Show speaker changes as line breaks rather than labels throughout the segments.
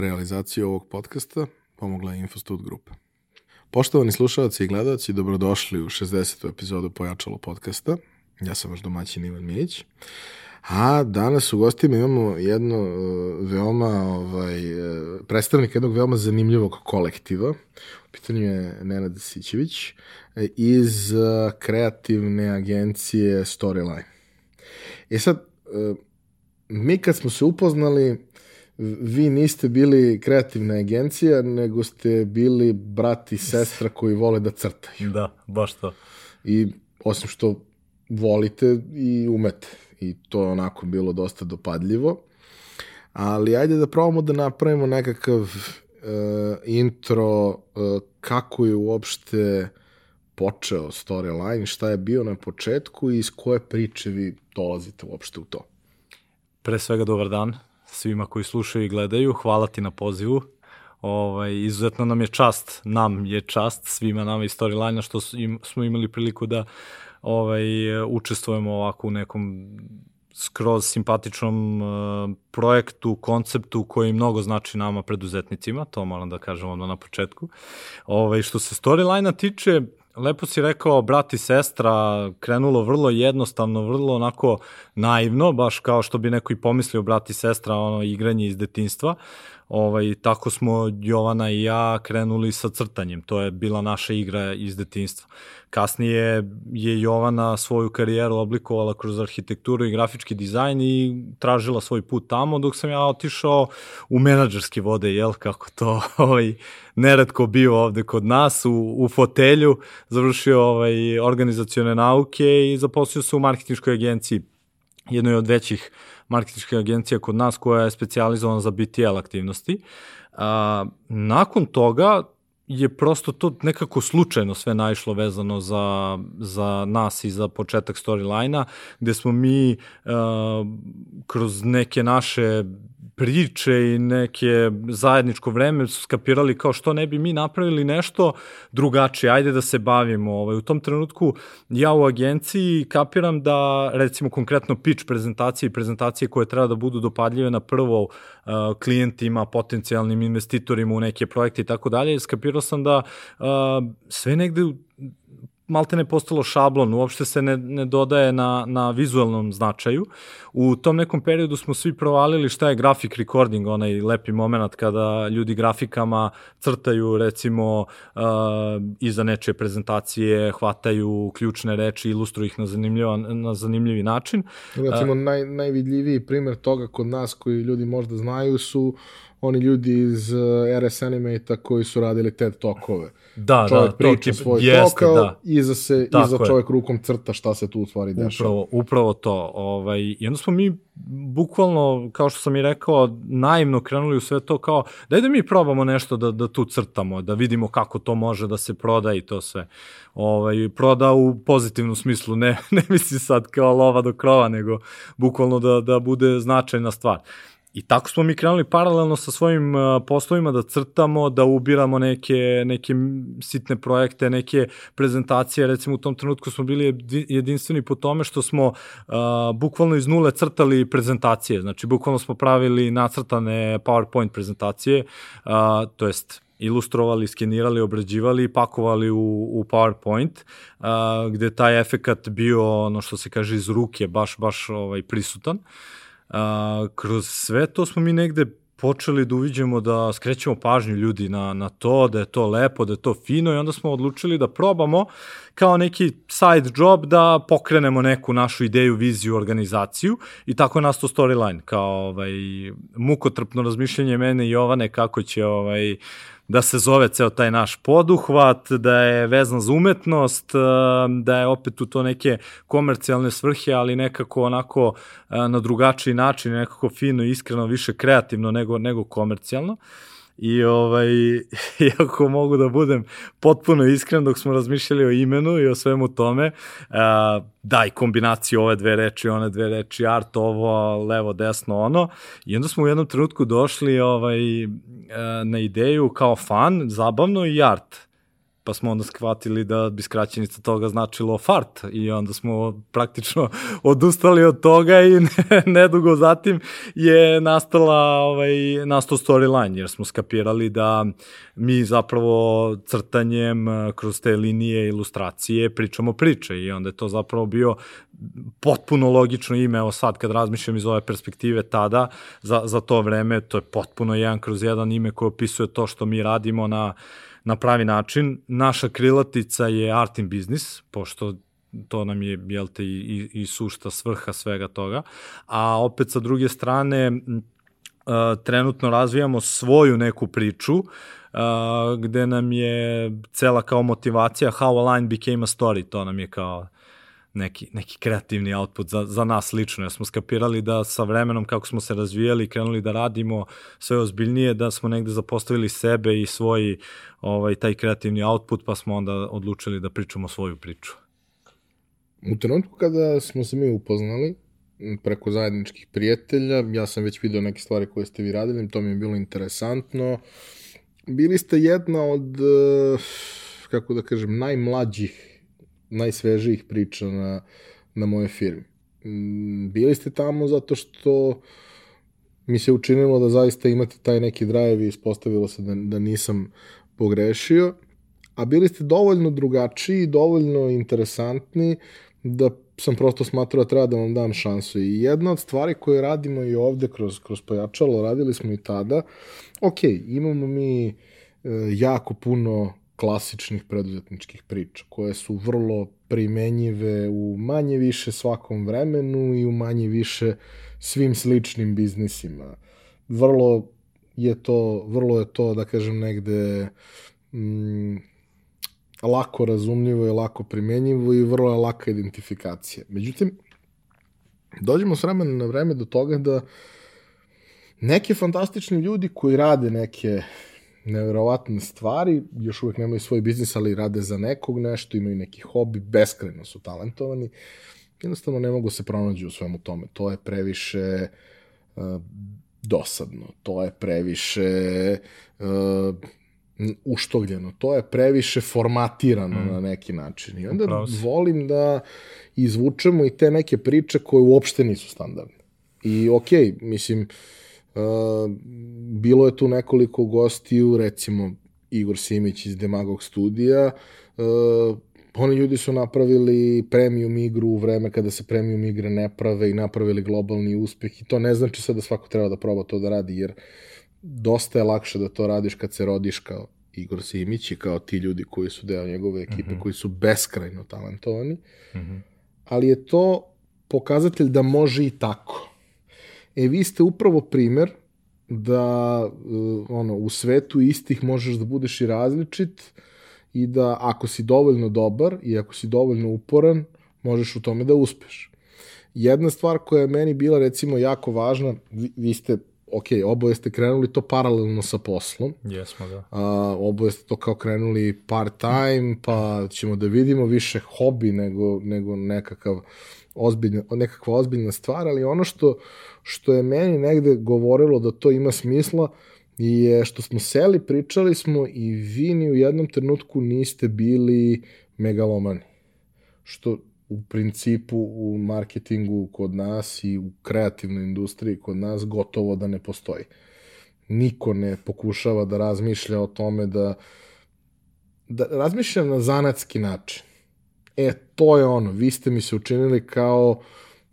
Realizaciju ovog podcasta pomogla je Infostud Grupa. Poštovani slušalci i gledalci, dobrodošli u 60. epizodu Pojačalo podcasta. Ja sam vaš domaćin Ivan Milić. A danas u gostima imamo jedno uh, veoma, ovaj, uh, predstavnik jednog veoma zanimljivog kolektiva. U pitanju je Nenad Sićević uh, iz kreativne agencije Storyline. E sad, mi kad smo se upoznali, vi niste bili kreativna agencija, nego ste bili brat i sestra koji vole da crtaju.
Da, baš to.
I osim što volite i umete. I to je onako bilo dosta dopadljivo. Ali ajde da probamo da napravimo nekakav uh, intro uh, kako je uopšte počeo storyline, šta je bio na početku i iz koje priče vi dolazite uopšte u to.
Pre svega dobar dan svima koji slušaju i gledaju. Hvala ti na pozivu. Ovaj, izuzetno nam je čast, nam je čast svima nama iz Storyline što smo imali priliku da ovaj, učestvujemo ovako u nekom skroz simpatičnom uh, projektu, konceptu koji mnogo znači nama preduzetnicima, to moram da kažem odmah na početku. Ovaj, što se storyline-a tiče, lepo si rekao, brat i sestra, krenulo vrlo jednostavno, vrlo onako naivno, baš kao što bi neko i pomislio brat i sestra, ono igranje iz detinstva. Ovaj, tako smo Jovana i ja krenuli sa crtanjem, to je bila naša igra iz detinstva. Kasnije je Jovana svoju karijeru oblikovala kroz arhitekturu i grafički dizajn i tražila svoj put tamo, dok sam ja otišao u menadžerske vode, jel, kako to ovaj, neretko bio ovde kod nas, u, u fotelju, završio ovaj, organizacione nauke i zaposlio se u marketinškoj agenciji, jednoj od većih marketinških agencija kod nas koja je specializowana za BTL aktivnosti. A, nakon toga je prosto to nekako slučajno sve naišlo vezano za, za nas i za početak storyline-a, gde smo mi uh, kroz neke naše priče i neke zajedničko vreme su skapirali kao što ne bi mi napravili nešto drugačije, ajde da se bavimo. Ovaj. U tom trenutku ja u agenciji kapiram da recimo konkretno pitch prezentacije i prezentacije koje treba da budu dopadljive na prvo uh, klijentima, potencijalnim investitorima u neke projekte i tako dalje, skapirao sam da uh, sve negde malte ne postalo šablon, uopšte se ne, ne dodaje na, na vizualnom značaju. U tom nekom periodu smo svi provalili šta je grafik recording, onaj lepi moment kada ljudi grafikama crtaju recimo uh, iza nečije prezentacije, hvataju ključne reči, ilustruju ih na, zanimljiva, na zanimljivi način.
Recimo uh, naj, najvidljiviji primer toga kod nas koji ljudi možda znaju su oni ljudi iz uh, RS Animate-a koji su radili TED Talkove
Da,
čovjek
da,
priča to svoj jeste, tokal, da. iza, se, Tako iza čovjek je. rukom crta šta se tu u stvari dešava.
Upravo, upravo to. Ovaj, I onda smo mi bukvalno, kao što sam i rekao, naivno krenuli u sve to kao, daj da mi probamo nešto da, da tu crtamo, da vidimo kako to može da se proda i to sve. Ovaj, proda u pozitivnom smislu, ne, ne misli sad kao lova do krova, nego bukvalno da, da bude značajna stvar. I tako smo mi krenuli paralelno sa svojim uh, poslovima da crtamo, da ubiramo neke, neke sitne projekte, neke prezentacije. Recimo u tom trenutku smo bili jedinstveni po tome što smo uh, bukvalno iz nule crtali prezentacije. Znači, bukvalno smo pravili nacrtane PowerPoint prezentacije, uh, to jest ilustrovali, skenirali, obrađivali i pakovali u, u PowerPoint, uh, gde taj efekat bio, ono što se kaže, iz ruke, baš, baš ovaj, prisutan. Uh, a, kroz sve to smo mi negde počeli da uviđamo da skrećemo pažnju ljudi na, na to, da je to lepo, da je to fino i onda smo odlučili da probamo kao neki side job da pokrenemo neku našu ideju, viziju, organizaciju i tako je nasto storyline, kao ovaj, mukotrpno razmišljanje mene i Jovane kako će ovaj, uh, da se zove ceo taj naš poduhvat, da je vezan za umetnost, eh, da je opet u to neke komercijalne svrhe, ali nekako onako eh, na drugačiji način, nekako fino, iskreno, više kreativno nego, nego komercijalno. Uh, I ovaj, iako mogu da budem potpuno iskren dok smo razmišljali o imenu i o svemu tome, uh, daj kombinaciju ove dve reči, one dve reči, art ovo, levo, desno, ono. I onda smo u jednom trenutku došli ovaj, uh, na ideju kao fan, zabavno i art. Pa smo onda shvatili da bi skraćenica toga značilo fart i onda smo praktično odustali od toga i nedugo zatim je nastala ovaj, nastao storyline jer smo skapirali da mi zapravo crtanjem kroz te linije ilustracije pričamo priče i onda je to zapravo bio potpuno logično ime, evo sad kad razmišljam iz ove perspektive tada, za, za to vreme, to je potpuno jedan kroz jedan ime koje opisuje to što mi radimo na, na pravi način. Naša krilatica je art in business, pošto to nam je, jel te, i, i, sušta svrha svega toga. A opet sa druge strane, trenutno razvijamo svoju neku priču gde nam je cela kao motivacija how a line became a story, to nam je kao neki, neki kreativni output za, za nas lično, jer smo skapirali da sa vremenom kako smo se razvijali i krenuli da radimo sve ozbiljnije, da smo negde zapostavili sebe i svoj ovaj, taj kreativni output, pa smo onda odlučili da pričamo svoju priču.
U trenutku kada smo se mi upoznali, preko zajedničkih prijatelja, ja sam već video neke stvari koje ste vi radili, to mi je bilo interesantno. Bili ste jedna od, eh, kako da kažem, najmlađih najsvežijih priča na, na moje firmi. Mm, bili ste tamo zato što mi se učinilo da zaista imate taj neki drive i ispostavilo se da, da nisam pogrešio, a bili ste dovoljno drugačiji, dovoljno interesantni da sam prosto smatrao da treba da vam dam šansu. I jedna od stvari koje radimo i ovde kroz, kroz pojačalo, radili smo i tada, ok, imamo mi e, jako puno klasičnih preduzetničkih priča, koje su vrlo primenjive u manje više svakom vremenu i u manje više svim sličnim biznisima. Vrlo je to, vrlo je to, da kažem, negde mm, lako razumljivo i lako primenjivo i vrlo je laka identifikacija. Međutim, dođemo s vremena na vreme do toga da neki fantastični ljudi koji rade neke neverovatne stvari, još uvek nemaju svoj biznis, ali rade za nekog nešto, imaju neki hobi, beskreno su talentovani, jednostavno ne mogu se pronađu u svemu tome. To je previše uh, dosadno, to je previše uh, uštogljeno, to je previše formatirano mm. na neki način. I onda Upravo volim da izvučemo i te neke priče koje uopšte nisu standardne. I okej, okay, mislim, Uh, bilo je tu nekoliko gostiju, recimo Igor Simić iz Demagog studija, uh, oni ljudi su napravili premium igru u vreme kada se premium igre ne prave i napravili globalni uspeh i to ne znači sad da svako treba da proba to da radi, jer dosta je lakše da to radiš kad se rodiš kao Igor Simić i kao ti ljudi koji su deo njegove ekipe, mm -hmm. koji su beskrajno talentovani, mm -hmm. ali je to pokazatelj da može i tako. E, vi ste upravo primer da uh, ono, u svetu istih možeš da budeš i različit i da ako si dovoljno dobar i ako si dovoljno uporan, možeš u tome da uspeš. Jedna stvar koja je meni bila recimo jako važna, vi, vi ste ok, oboje ste krenuli to paralelno sa poslom.
Jesmo, da.
A, oboje ste to kao krenuli part time, pa ćemo da vidimo više hobi nego, nego nekakav ozbiljna, nekakva ozbiljna stvar, ali ono što, što je meni negde govorilo da to ima smisla je što smo seli, pričali smo i vi ni u jednom trenutku niste bili megalomani. Što u principu u marketingu kod nas i u kreativnoj industriji kod nas gotovo da ne postoji. Niko ne pokušava da razmišlja o tome da da razmišlja na zanatski način e, to je ono, vi ste mi se učinili kao,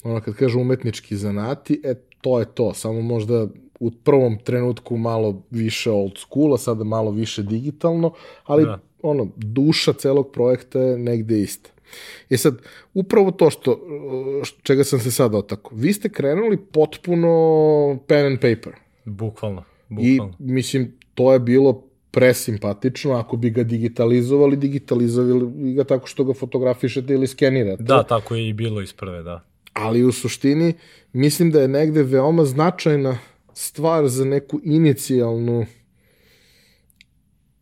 ono kad kažu umetnički zanati, e, to je to, samo možda u prvom trenutku malo više old school, a sada malo više digitalno, ali da. ono, duša celog projekta je negde ista. E sad, upravo to što, čega sam se sad otako, vi ste krenuli potpuno pen and paper.
Bukvalno. bukvalno.
I, mislim, to je bilo presimpatično, ako bi ga digitalizovali, digitalizovali ga tako što ga fotografišete ili skenirate.
Da, tako je i bilo iz prve, da.
Ali u suštini, mislim da je negde veoma značajna stvar za neku inicijalnu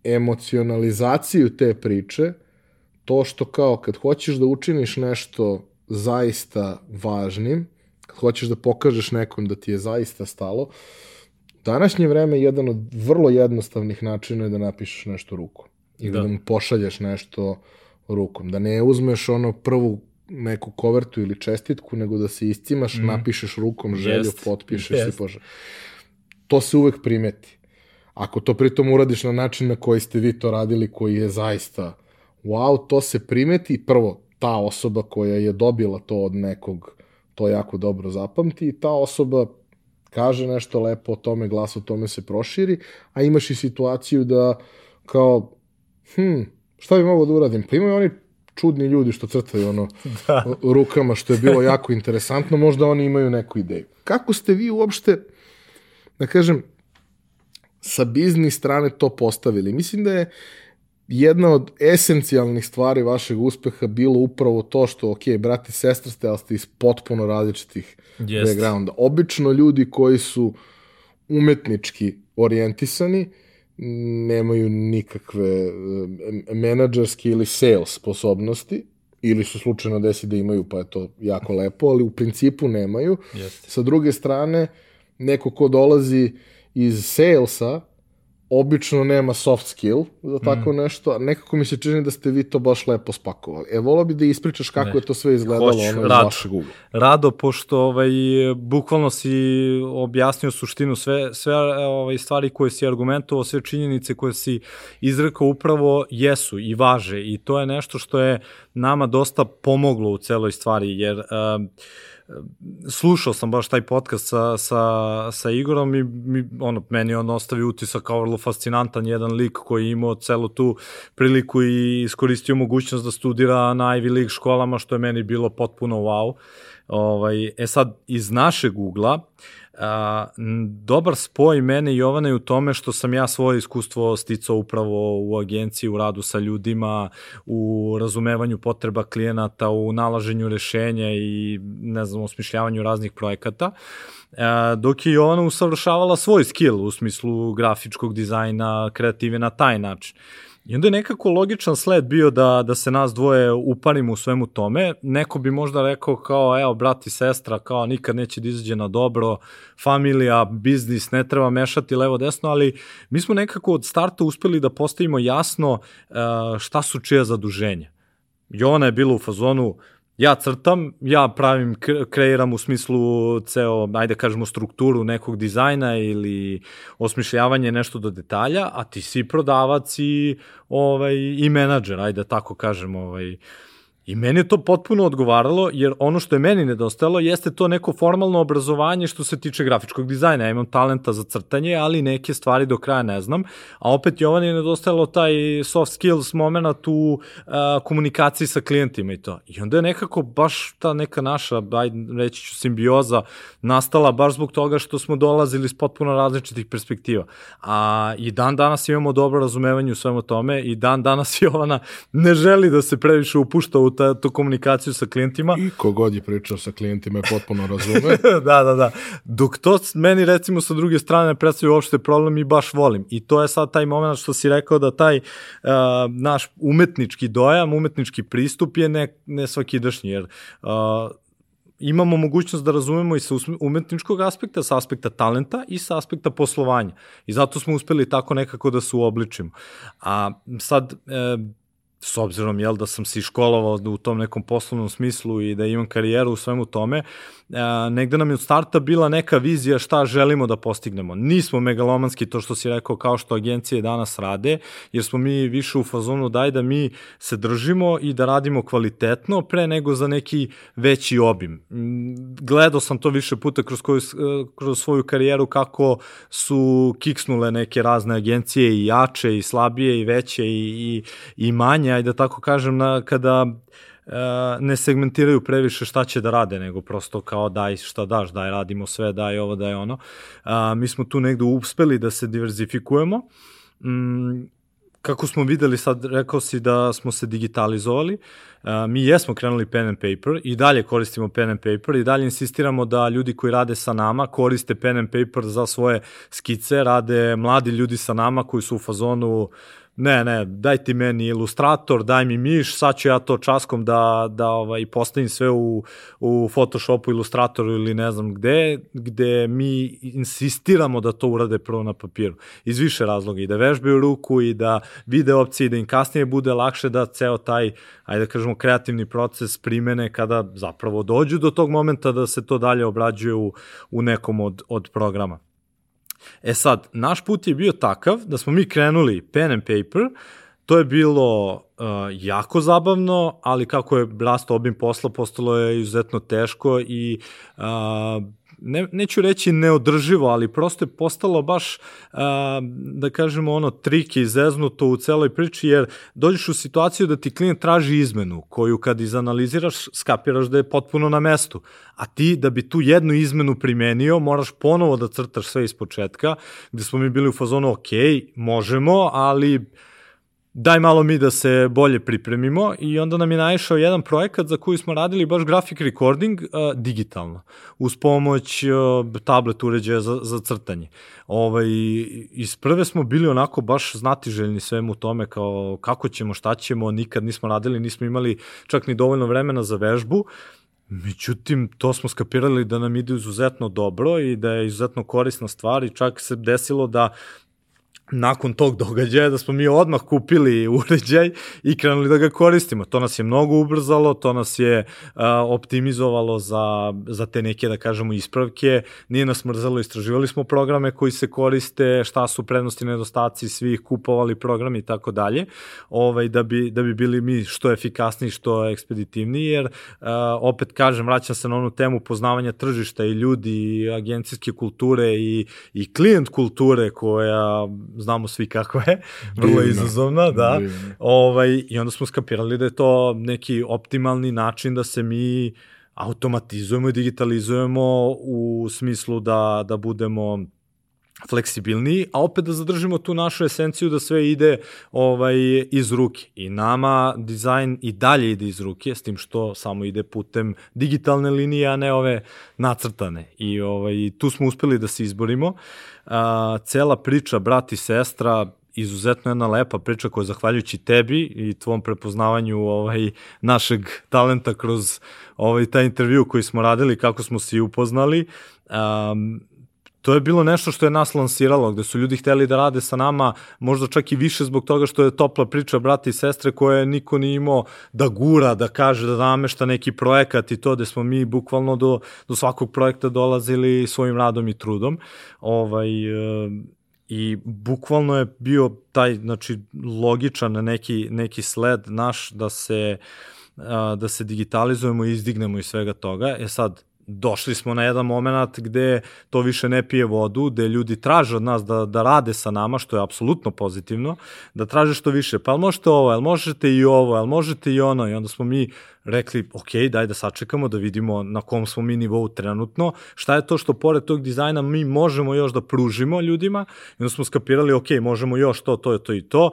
emocionalizaciju te priče, to što kao kad hoćeš da učiniš nešto zaista važnim, kad hoćeš da pokažeš nekom da ti je zaista stalo, današnje vreme jedan od vrlo jednostavnih načina je da napišeš nešto rukom. ili
Da.
da. mu pošalješ nešto rukom. Da ne uzmeš ono prvu neku kovertu ili čestitku, nego da se iscimaš, mm. napišeš rukom želju,
Jest.
potpišeš
Jest.
i pošalješ. To se uvek primeti. Ako to pritom uradiš na način na koji ste vi to radili, koji je zaista wow, to se primeti. Prvo, ta osoba koja je dobila to od nekog, to jako dobro zapamti i ta osoba kaže nešto lepo o tome, glas o tome se proširi, a imaš i situaciju da kao, hm, šta bi mogao da uradim? Pa imaju oni čudni ljudi što crtaju ono da. rukama, što je bilo jako interesantno, možda oni imaju neku ideju. Kako ste vi uopšte, da kažem, sa biznis strane to postavili? Mislim da je jedna od esencijalnih stvari vašeg uspeha bilo upravo to što, ok, brati i sestra ste, ali ste iz potpuno različitih
Jest.
backgrounda. Obično ljudi koji su umetnički orijentisani, nemaju nikakve menadžerske ili sales sposobnosti, ili su slučajno desi da imaju, pa je to jako lepo, ali u principu nemaju.
Jeste.
Sa druge strane, neko ko dolazi iz salesa, obično nema soft skill za tako mm. nešto, a nekako mi se čini da ste vi to baš lepo spakovali. E, volao bi da ispričaš kako
Ne.
je to sve izgledalo
Hoću,
ono iz
rado.
vašeg ugla.
Rado, pošto ovaj, bukvalno si objasnio suštinu, sve, sve ovaj, stvari koje si argumentovao, sve činjenice koje si izrekao upravo jesu i važe i to je nešto što je nama dosta pomoglo u celoj stvari, jer um, slušao sam baš taj podcast sa, sa, sa Igorom i mi, ono, meni on ostavi utisak kao vrlo fascinantan jedan lik koji je imao celu tu priliku i iskoristio mogućnost da studira na Ivy League školama, što je meni bilo potpuno wow. Ovaj, e sad, iz našeg ugla, a, dobar spoj mene i Jovana je u tome što sam ja svoje iskustvo sticao upravo u agenciji, u radu sa ljudima, u razumevanju potreba klijenata, u nalaženju rešenja i ne znam, osmišljavanju raznih projekata. E, dok je Jovana usavršavala svoj skill u smislu grafičkog dizajna, kreative na taj način. I onda je nekako logičan sled bio da, da se nas dvoje uparimo u svemu tome. Neko bi možda rekao kao, evo, brat i sestra, kao nikad neće da izađe na dobro, familija, biznis, ne treba mešati levo-desno, ali mi smo nekako od starta uspeli da postavimo jasno uh, šta su čija zaduženja. Jovana je bila u fazonu, ja crtam, ja pravim, kre- kreiram u smislu ceo, ajde kažemo, strukturu nekog dizajna ili osmišljavanje nešto do detalja, a ti si prodavac i, ovaj, i menadžer, ajde tako kažem, ovaj, I meni je to potpuno odgovaralo, jer ono što je meni nedostajalo jeste to neko formalno obrazovanje što se tiče grafičkog dizajna. Ja imam talenta za crtanje, ali neke stvari do kraja ne znam. A opet Jovan je nedostajalo taj soft skills moment u uh, komunikaciji sa klijentima i to. I onda je nekako baš ta neka naša, ajde reći ću, simbioza nastala baš zbog toga što smo dolazili iz potpuno različitih perspektiva. A i dan danas imamo dobro razumevanje u svemu tome i dan danas Jovana ne želi da se previše upušta u ta, tu komunikaciju sa klijentima.
I kogod je pričao sa klijentima je potpuno razume.
da, da, da. Dok to meni recimo sa druge strane ne predstavlja uopšte problem i baš volim. I to je sad taj moment što si rekao da taj uh, naš umetnički dojam, umetnički pristup je ne, ne svakidašnji, jer uh, imamo mogućnost da razumemo i sa umetničkog aspekta, sa aspekta talenta i sa aspekta poslovanja. I zato smo uspeli tako nekako da se uobličimo. A sad, e, s obzirom jel, da sam se i školovao u tom nekom poslovnom smislu i da imam karijeru u svemu tome, a, negde nam je od starta bila neka vizija šta želimo da postignemo. Nismo megalomanski to što si rekao kao što agencije danas rade, jer smo mi više u fazonu daj da mi se držimo i da radimo kvalitetno pre nego za neki veći obim. Gledao sam to više puta kroz, koju, kroz svoju karijeru kako su kiksnule neke razne agencije i jače i slabije i veće i, i, i manje, ajde da tako kažem, na, kada e, ne segmentiraju previše šta će da rade, nego prosto kao daj šta daš, daj radimo sve, daj ovo, daj ono. A, mi smo tu negde uspeli da se diverzifikujemo. Mm, kako smo videli sad, rekao si da smo se digitalizovali, uh, mi jesmo krenuli pen and paper i dalje koristimo pen and paper i dalje insistiramo da ljudi koji rade sa nama koriste pen and paper za svoje skice, rade mladi ljudi sa nama koji su u fazonu ne, ne, daj ti meni ilustrator, daj mi miš, sad ću ja to časkom da, da ovaj, postavim sve u, u Photoshopu, ilustratoru ili ne znam gde, gde mi insistiramo da to urade prvo na papiru. Iz više razloga i da vežbaju ruku i da vide opcije i da im kasnije bude lakše da ceo taj, ajde da kažemo, kreativni proces primene kada zapravo dođu do tog momenta da se to dalje obrađuje u, u nekom od, od programa. E sad, naš put je bio takav da smo mi krenuli pen and paper, to je bilo uh, jako zabavno, ali kako je rast obim posla, postalo je izuzetno teško i uh, ne, neću reći neodrživo, ali prosto je postalo baš, a, da kažemo, ono, trik i zeznuto u celoj priči, jer dođeš u situaciju da ti klijent traži izmenu, koju kad izanaliziraš, skapiraš da je potpuno na mestu. A ti, da bi tu jednu izmenu primenio, moraš ponovo da crtaš sve iz početka, gde smo mi bili u fazonu, ok, možemo, ali daj malo mi da se bolje pripremimo i onda nam je naišao jedan projekat za koji smo radili baš graphic recording uh, digitalno, uz pomoć uh, tablet uređaja za, za crtanje. Ovaj, iz prve smo bili onako baš znatiželjni svemu tome kao kako ćemo, šta ćemo, nikad nismo radili, nismo imali čak ni dovoljno vremena za vežbu, Međutim, to smo skapirali da nam ide izuzetno dobro i da je izuzetno korisna stvar i čak se desilo da nakon tog događaja da smo mi odmah kupili uređaj i krenuli da ga koristimo. To nas je mnogo ubrzalo, to nas je optimizovalo za, za te neke, da kažemo, ispravke, nije nas mrzalo, istraživali smo programe koji se koriste, šta su prednosti, nedostaci svih, kupovali programi i tako dalje, ovaj, da, bi, da bi bili mi što efikasniji, što ekspeditivniji, jer opet kažem, vraćam se na onu temu poznavanja tržišta i ljudi, i agencijske kulture i, i klijent kulture koja znamo svi kako je, vrlo izazovna, da. Divno. Ovaj, I onda smo skapirali da je to neki optimalni način da se mi automatizujemo i digitalizujemo u smislu da, da budemo fleksibilniji, a opet da zadržimo tu našu esenciju da sve ide ovaj iz ruke. I nama dizajn i dalje ide iz ruke, s tim što samo ide putem digitalne linije, a ne ove nacrtane. I ovaj, tu smo uspeli da se izborimo. A, cela priča brat i sestra izuzetno jedna lepa priča koja zahvaljujući tebi i tvom prepoznavanju ovaj našeg talenta kroz ovaj taj intervju koji smo radili kako smo se upoznali um, to je bilo nešto što je nas lansiralo, gde su ljudi hteli da rade sa nama, možda čak i više zbog toga što je topla priča brata i sestre koje niko nije imao da gura, da kaže, da namešta neki projekat i to, gde smo mi bukvalno do, do svakog projekta dolazili svojim radom i trudom. Ovaj, e, I bukvalno je bio taj, znači, logičan neki, neki sled naš da se da se digitalizujemo i izdignemo iz svega toga. E sad, došli smo na jedan moment gde to više ne pije vodu, gde ljudi traže od nas da, da rade sa nama, što je apsolutno pozitivno, da traže što više, pa ali možete ovo, ali možete i ovo, ali možete i ono, i onda smo mi rekli, ok, daj da sačekamo, da vidimo na kom smo mi nivou trenutno, šta je to što pored tog dizajna mi možemo još da pružimo ljudima, i onda smo skapirali, ok, možemo još to, to, to i to,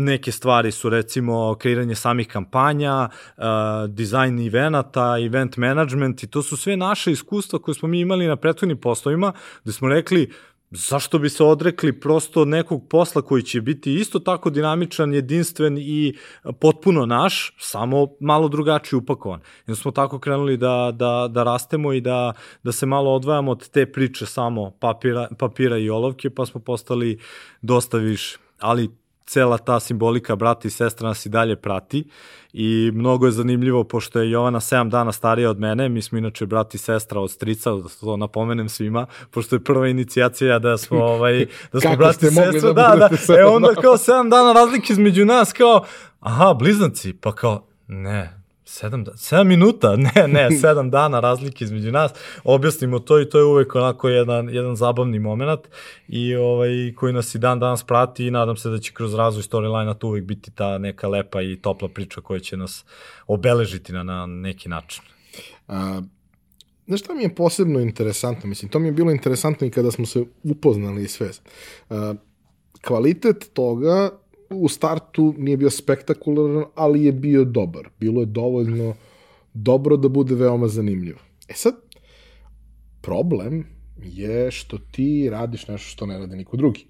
Neke stvari su recimo kreiranje samih kampanja, uh, dizajn evenata, event management i to su sve naše iskustva koje smo mi imali na prethodnim poslovima gde smo rekli zašto bi se odrekli prosto nekog posla koji će biti isto tako dinamičan, jedinstven i potpuno naš, samo malo drugačije upakovan. I smo tako krenuli da, da, da rastemo i da, da se malo odvajamo od te priče samo papira, papira i olovke, pa smo postali dosta više. Ali cela ta simbolika brata i sestra nas i dalje prati. I mnogo je zanimljivo pošto je Jovana 7 dana starija od mene, mi smo inače brat i sestra od strica, da to napomenem svima, pošto je prva inicijacija da smo ovaj da smo brat i sestra, da, da, da, e onda kao 7 dana razlike između nas kao aha, blizanci, pa kao ne, Sedam, da, sedam minuta, ne, ne, sedam dana razlike između nas, objasnimo to i to je uvek onako jedan, jedan zabavni moment i ovaj, koji nas i dan danas prati i nadam se da će kroz razvoj storyline-a to uvek biti ta neka lepa i topla priča koja će nas obeležiti na, na neki način.
A, znaš šta mi je posebno interesantno? Mislim, to mi je bilo interesantno i kada smo se upoznali i sve. A, kvalitet toga u startu nije bio spektakularan, ali je bio dobar. Bilo je dovoljno dobro da bude veoma zanimljivo. E sad, problem je što ti radiš nešto što ne radi niko drugi.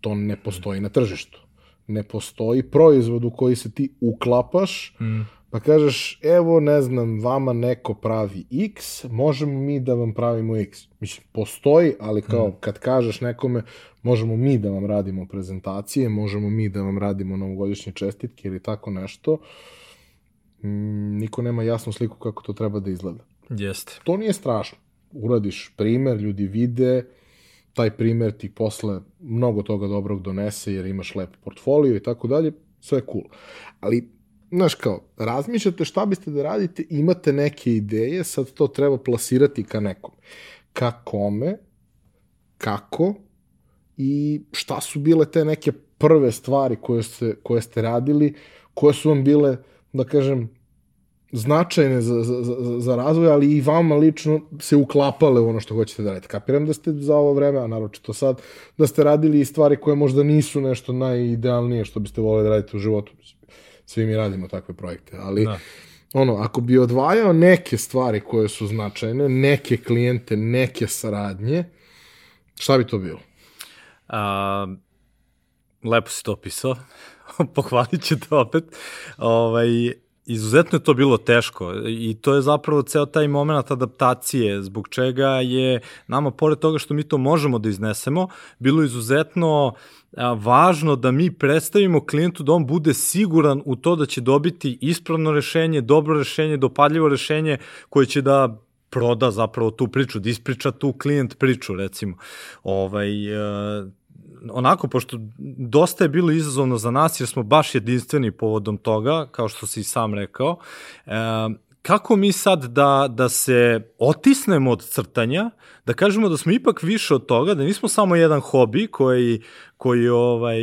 To ne postoji na tržištu. ne postoji proizvod u koji se ti uklapaš, mm. Pa kažeš, evo, ne znam, vama neko pravi X, možemo mi da vam pravimo X. Mislim, postoji, ali kao mm. kad kažeš nekome, možemo mi da vam radimo prezentacije, možemo mi da vam radimo novogodišnje čestitke ili tako nešto, mm, niko nema jasnu sliku kako to treba da izgleda.
Jeste.
To nije strašno. Uradiš primer, ljudi vide, taj primer ti posle mnogo toga dobrog donese jer imaš lep portfolio i tako dalje, sve je cool. Ali, znaš kao, razmišljate šta biste da radite, imate neke ideje, sad to treba plasirati ka nekom. Ka kome, kako i šta su bile te neke prve stvari koje ste, koje ste radili, koje su vam bile, da kažem, značajne za, za, za, za razvoj, ali i vama lično se uklapale u ono što hoćete da radite. Kapiram da ste za ovo vreme, a naročito sad, da ste radili i stvari koje možda nisu nešto najidealnije što biste voleli da radite u životu. Svi mi radimo takve projekte, ali da. ono, ako bi odvajao neke stvari koje su značajne, neke klijente, neke saradnje, šta bi to bilo?
A, lepo si to opisao, pohvalit ću te opet. Ovaj, izuzetno je to bilo teško i to je zapravo ceo taj moment adaptacije, zbog čega je nama, pored toga što mi to možemo da iznesemo, bilo izuzetno važno da mi predstavimo klijentu da on bude siguran u to da će dobiti ispravno rešenje, dobro rešenje, dopadljivo rešenje koje će da proda zapravo tu priču, da ispriča tu klijent priču, recimo. Ovaj, onako, pošto dosta je bilo izazovno za nas, jer smo baš jedinstveni povodom toga, kao što si sam rekao, e, kako mi sad da, da se otisnemo od crtanja, da kažemo da smo ipak više od toga, da nismo samo jedan hobi koji, koji ovaj,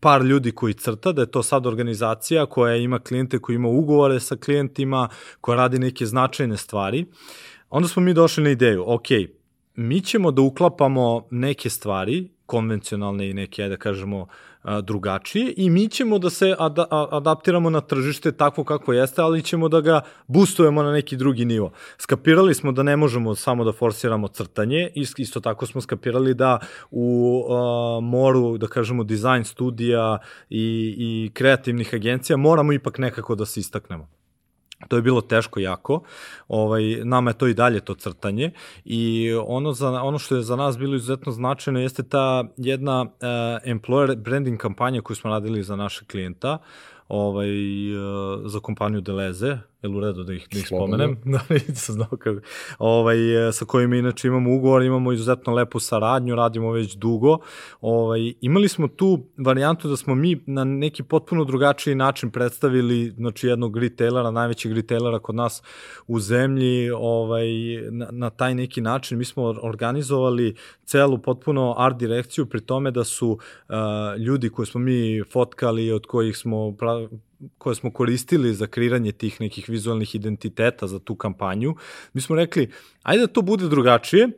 par ljudi koji crta, da je to sad organizacija koja ima klijente, koja ima ugovore sa klijentima, koja radi neke značajne stvari. Onda smo mi došli na ideju, ok, mi ćemo da uklapamo neke stvari konvencionalne i neke, da kažemo, drugačije i mi ćemo da se ad, adaptiramo na tržište takvo kako jeste, ali ćemo da ga boostujemo na neki drugi nivo. Skapirali smo da ne možemo samo da forsiramo crtanje, isto tako smo skapirali da u uh, moru, da kažemo, dizajn studija i, i kreativnih agencija moramo ipak nekako da se istaknemo. To je bilo teško jako. Ovaj nama je to i dalje to crtanje i ono za ono što je za nas bilo izuzetno značajno jeste ta jedna uh, employer branding kampanja koju smo radili za naše klijenta ovaj, uh, za kompaniju Deleze, jel u redu da ih, da ih spomenem? Da, nisam znao kako. Ovaj, e, sa kojima inače imamo ugovor, imamo izuzetno lepu saradnju, radimo već dugo. Ovaj, imali smo tu varijantu da smo mi na neki potpuno drugačiji način predstavili znači, jednog retailera, najvećeg retailera kod nas u zemlji, ovaj, na, na taj neki način. Mi smo organizovali celu potpuno art direkciju, pri tome da su uh, ljudi koje smo mi fotkali, od kojih smo koje smo koristili za kreiranje tih nekih vizualnih identiteta za tu kampanju, mi smo rekli, ajde da to bude drugačije,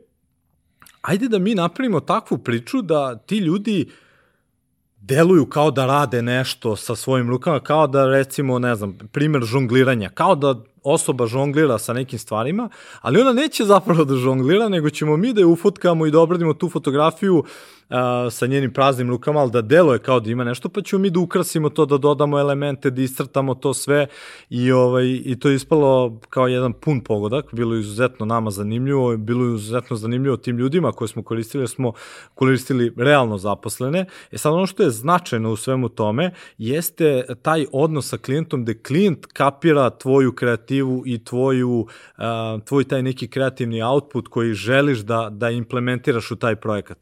ajde da mi napravimo takvu priču da ti ljudi deluju kao da rade nešto sa svojim rukama, kao da recimo, ne znam, primer žongliranja, kao da osoba žonglira sa nekim stvarima, ali ona neće zapravo da žonglira, nego ćemo mi da je ufotkamo i da obradimo tu fotografiju a, sa njenim praznim rukama, ali da deluje kao da ima nešto, pa ćemo mi da ukrasimo to, da dodamo elemente, da iscrtamo to sve i, ovaj, i to je ispalo kao jedan pun pogodak, bilo je izuzetno nama zanimljivo, bilo je izuzetno zanimljivo tim ljudima koje smo koristili, smo koristili realno zaposlene. E sad ono što je značajno u svemu tome jeste taj odnos sa klijentom gde klijent kapira tvoju kreativu i tvoju, tvoj taj neki kreativni output koji želiš da, da implementiraš u taj projekat.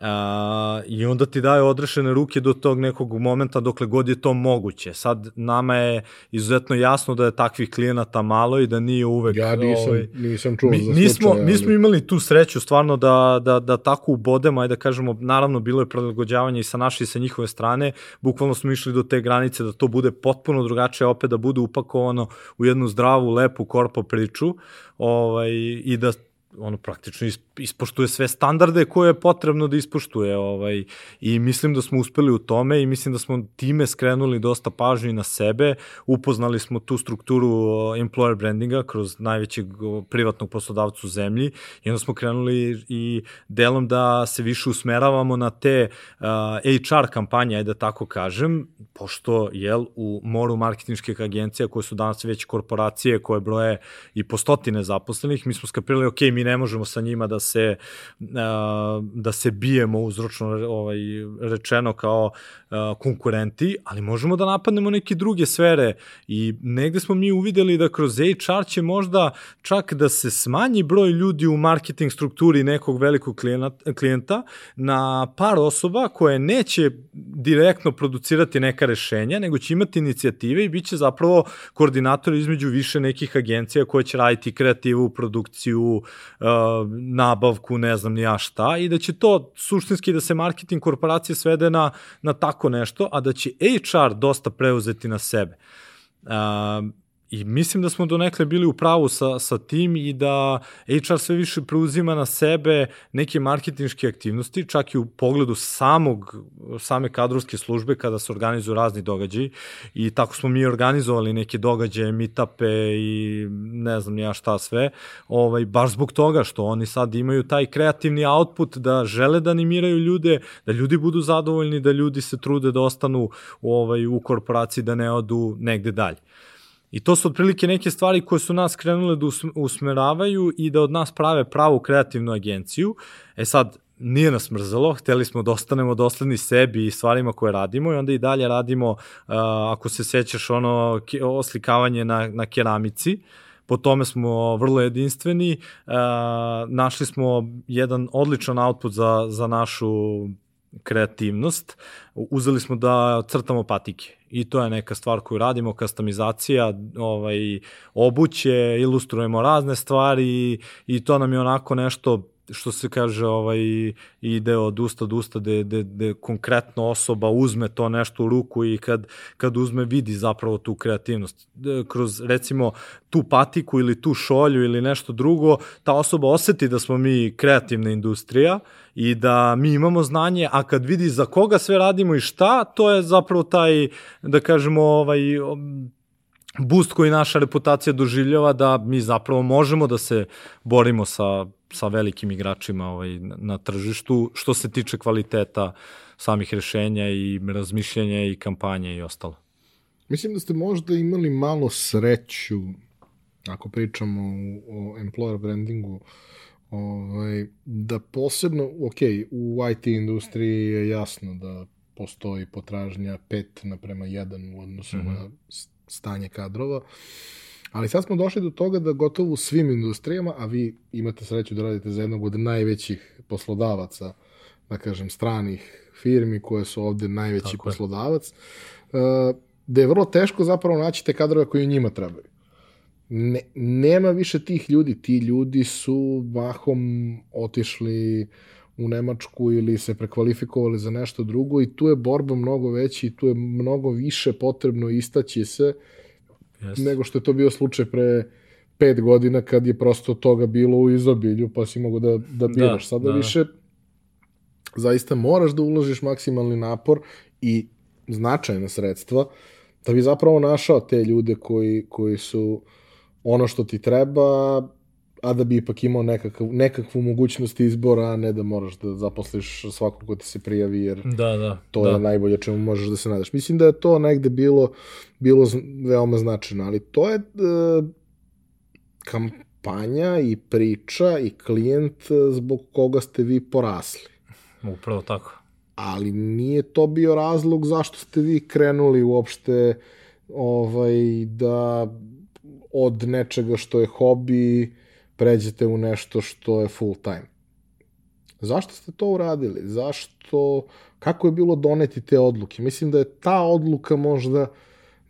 A, I onda ti daje odrešene ruke do tog nekog momenta dokle god je to moguće. Sad nama je izuzetno jasno da je takvih klijenata malo i da nije uvek...
Ja nisam, ovaj, nisam čuo
mi,
za
slučaje. Mi smo, ali... mi smo imali tu sreću stvarno da, da, da tako ubodemo, ajde da kažemo, naravno bilo je prilagođavanje i sa naše i sa njihove strane, bukvalno smo išli do te granice da to bude potpuno drugačije, opet da bude upakovano u jednu zdravu, lepu korpo priču ovaj, i da ono praktično ispoštuje sve standarde koje je potrebno da ispoštuje ovaj i mislim da smo uspeli u tome i mislim da smo time skrenuli dosta pažnje na sebe. Upoznali smo tu strukturu employer brandinga kroz najvećeg privatnog poslodavca u zemlji i onda smo krenuli i delom da se više usmeravamo na te uh, HR kampanje da tako kažem pošto jel u moru marketinških agencija koje su danas već korporacije koje broje i po stotine zaposlenih mi smo skapirali ok mi ne možemo sa njima da se da se bijemo uzročno ovaj rečeno kao konkurenti, ali možemo da napadnemo neke druge sfere. I negde smo mi uvideli da kroz HR će možda čak da se smanji broj ljudi u marketing strukturi nekog velikog klijenta na par osoba koje neće direktno producirati neka rešenja, nego će imati inicijative i bit će zapravo koordinator između više nekih agencija koje će raditi kreativu, produkciju, nabavku, ne znam ni ja šta, i da će to suštinski da se marketing korporacije svede na, na tako nešto, a da će HR dosta preuzeti na sebe. Uh, I mislim da smo donekle bili u pravu sa, sa tim i da HR sve više preuzima na sebe neke marketinške aktivnosti, čak i u pogledu samog, same kadrovske službe kada se organizuju razni događaji i tako smo mi organizovali neke događaje, meetupe i ne znam ja šta sve, ovaj, baš zbog toga što oni sad imaju taj kreativni output da žele da animiraju ljude, da ljudi budu zadovoljni, da ljudi se trude da ostanu ovaj, u korporaciji, da ne odu negde dalje. I to su otprilike neke stvari koje su nas krenule da usmeravaju i da od nas prave pravu kreativnu agenciju. E sad, nije nas mrzalo, hteli smo da ostanemo dosledni sebi i stvarima koje radimo i onda i dalje radimo, uh, ako se sećaš, ono oslikavanje na, na keramici, po tome smo vrlo jedinstveni, uh, našli smo jedan odličan output za, za našu kreativnost, uzeli smo da crtamo patike. I to je neka stvar koju radimo, kastamizacija, ovaj, obuće, ilustrujemo razne stvari i, i to nam je onako nešto što se kaže ovaj ide od usta do usta da da da konkretno osoba uzme to nešto u ruku i kad kad uzme vidi zapravo tu kreativnost. Kroz recimo tu patiku ili tu šolju ili nešto drugo ta osoba oseti da smo mi kreativna industrija i da mi imamo znanje a kad vidi za koga sve radimo i šta to je zapravo taj da kažemo ovaj boost koji naša reputacija doživljava da mi zapravo možemo da se borimo sa sa velikim igračima ovaj, na tržištu, što se tiče kvaliteta samih rešenja i razmišljanja i kampanje i ostalo.
Mislim da ste možda imali malo sreću, ako pričamo o, o employer brandingu, ovaj, da posebno, ok, u IT industriji je jasno da postoji potražnja 5 naprema 1 u odnosu mm -hmm. na stanje kadrova, Ali sad smo došli do toga da gotovo u svim industrijama, a vi imate sreću da radite za jednog od najvećih poslodavaca, da kažem, stranih firmi koje su ovde najveći Tako poslodavac, je. da je vrlo teško zapravo naći te kadrove koji njima trebaju. Ne, nema više tih ljudi. Ti ljudi su mahom otišli u Nemačku ili se prekvalifikovali za nešto drugo i tu je borba mnogo veća i tu je mnogo više potrebno istaći se uh, yes. nego što je to bio slučaj pre pet godina kad je prosto toga bilo u izobilju, pa si mogo da, da, da biraš. Da, Sada da. više zaista moraš da uložiš maksimalni napor i značajna sredstva da bi zapravo našao te ljude koji, koji su ono što ti treba, a da bi ipak imao nekakav, nekakvu mogućnost izbora, a ne da moraš da zaposliš svakog ko ti se prijavi, jer
da, da,
to
da.
je najbolje čemu možeš da se nadaš. Mislim da je to negde bilo, bilo veoma značajno, ali to je e, kampanja i priča i klijent e, zbog koga ste vi porasli.
Upravo tako.
Ali nije to bio razlog zašto ste vi krenuli uopšte ovaj, da od nečega što je hobi pređete u nešto što je full time. Zašto ste to uradili? Zašto, kako je bilo doneti te odluke? Mislim da je ta odluka možda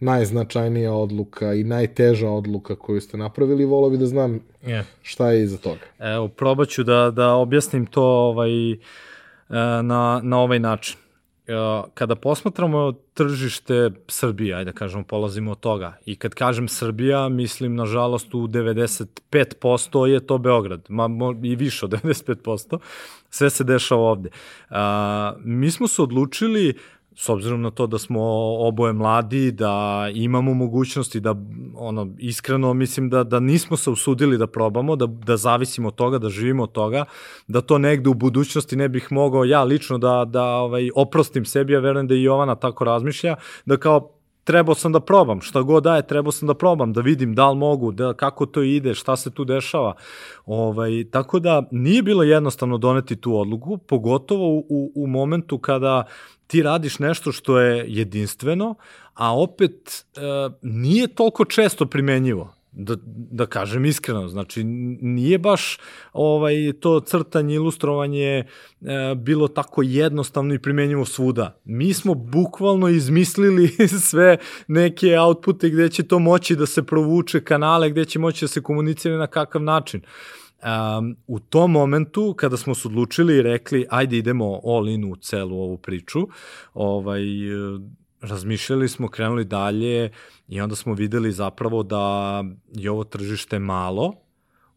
najznačajnija odluka i najteža odluka koju ste napravili. Volao bi da znam yeah. šta je iza toga.
Evo, probat ću da, da objasnim to ovaj, e, na, na ovaj način. Kada posmatramo tržište Srbije, ajde da kažemo, polazimo od toga. I kad kažem Srbija, mislim, nažalost, u 95% je to Beograd, ma, i više od 95%. Sve se dešava ovde. A, mi smo se odlučili s obzirom na to da smo oboje mladi, da imamo mogućnosti da ono iskreno mislim da da nismo se usudili da probamo, da da zavisimo od toga, da živimo od toga, da to negde u budućnosti ne bih mogao ja lično da da ovaj oprostim sebi, ja verujem da i Jovana tako razmišlja, da kao trebao sam da probam, šta god daje, trebao sam da probam, da vidim da li mogu, da, kako to ide, šta se tu dešava. Ovaj, tako da nije bilo jednostavno doneti tu odluku, pogotovo u, u momentu kada ti radiš nešto što je jedinstveno, a opet e, nije toliko često primenjivo da, da kažem iskreno, znači nije baš ovaj to crtanje, ilustrovanje e, bilo tako jednostavno i primenjivo svuda. Mi smo bukvalno izmislili sve neke outpute gde će to moći da se provuče, kanale gde će moći da se komunicira na kakav način. Um, u tom momentu, kada smo se odlučili i rekli, ajde idemo all in u celu ovu priču, ovaj, razmišljali smo, krenuli dalje i onda smo videli zapravo da je ovo tržište malo,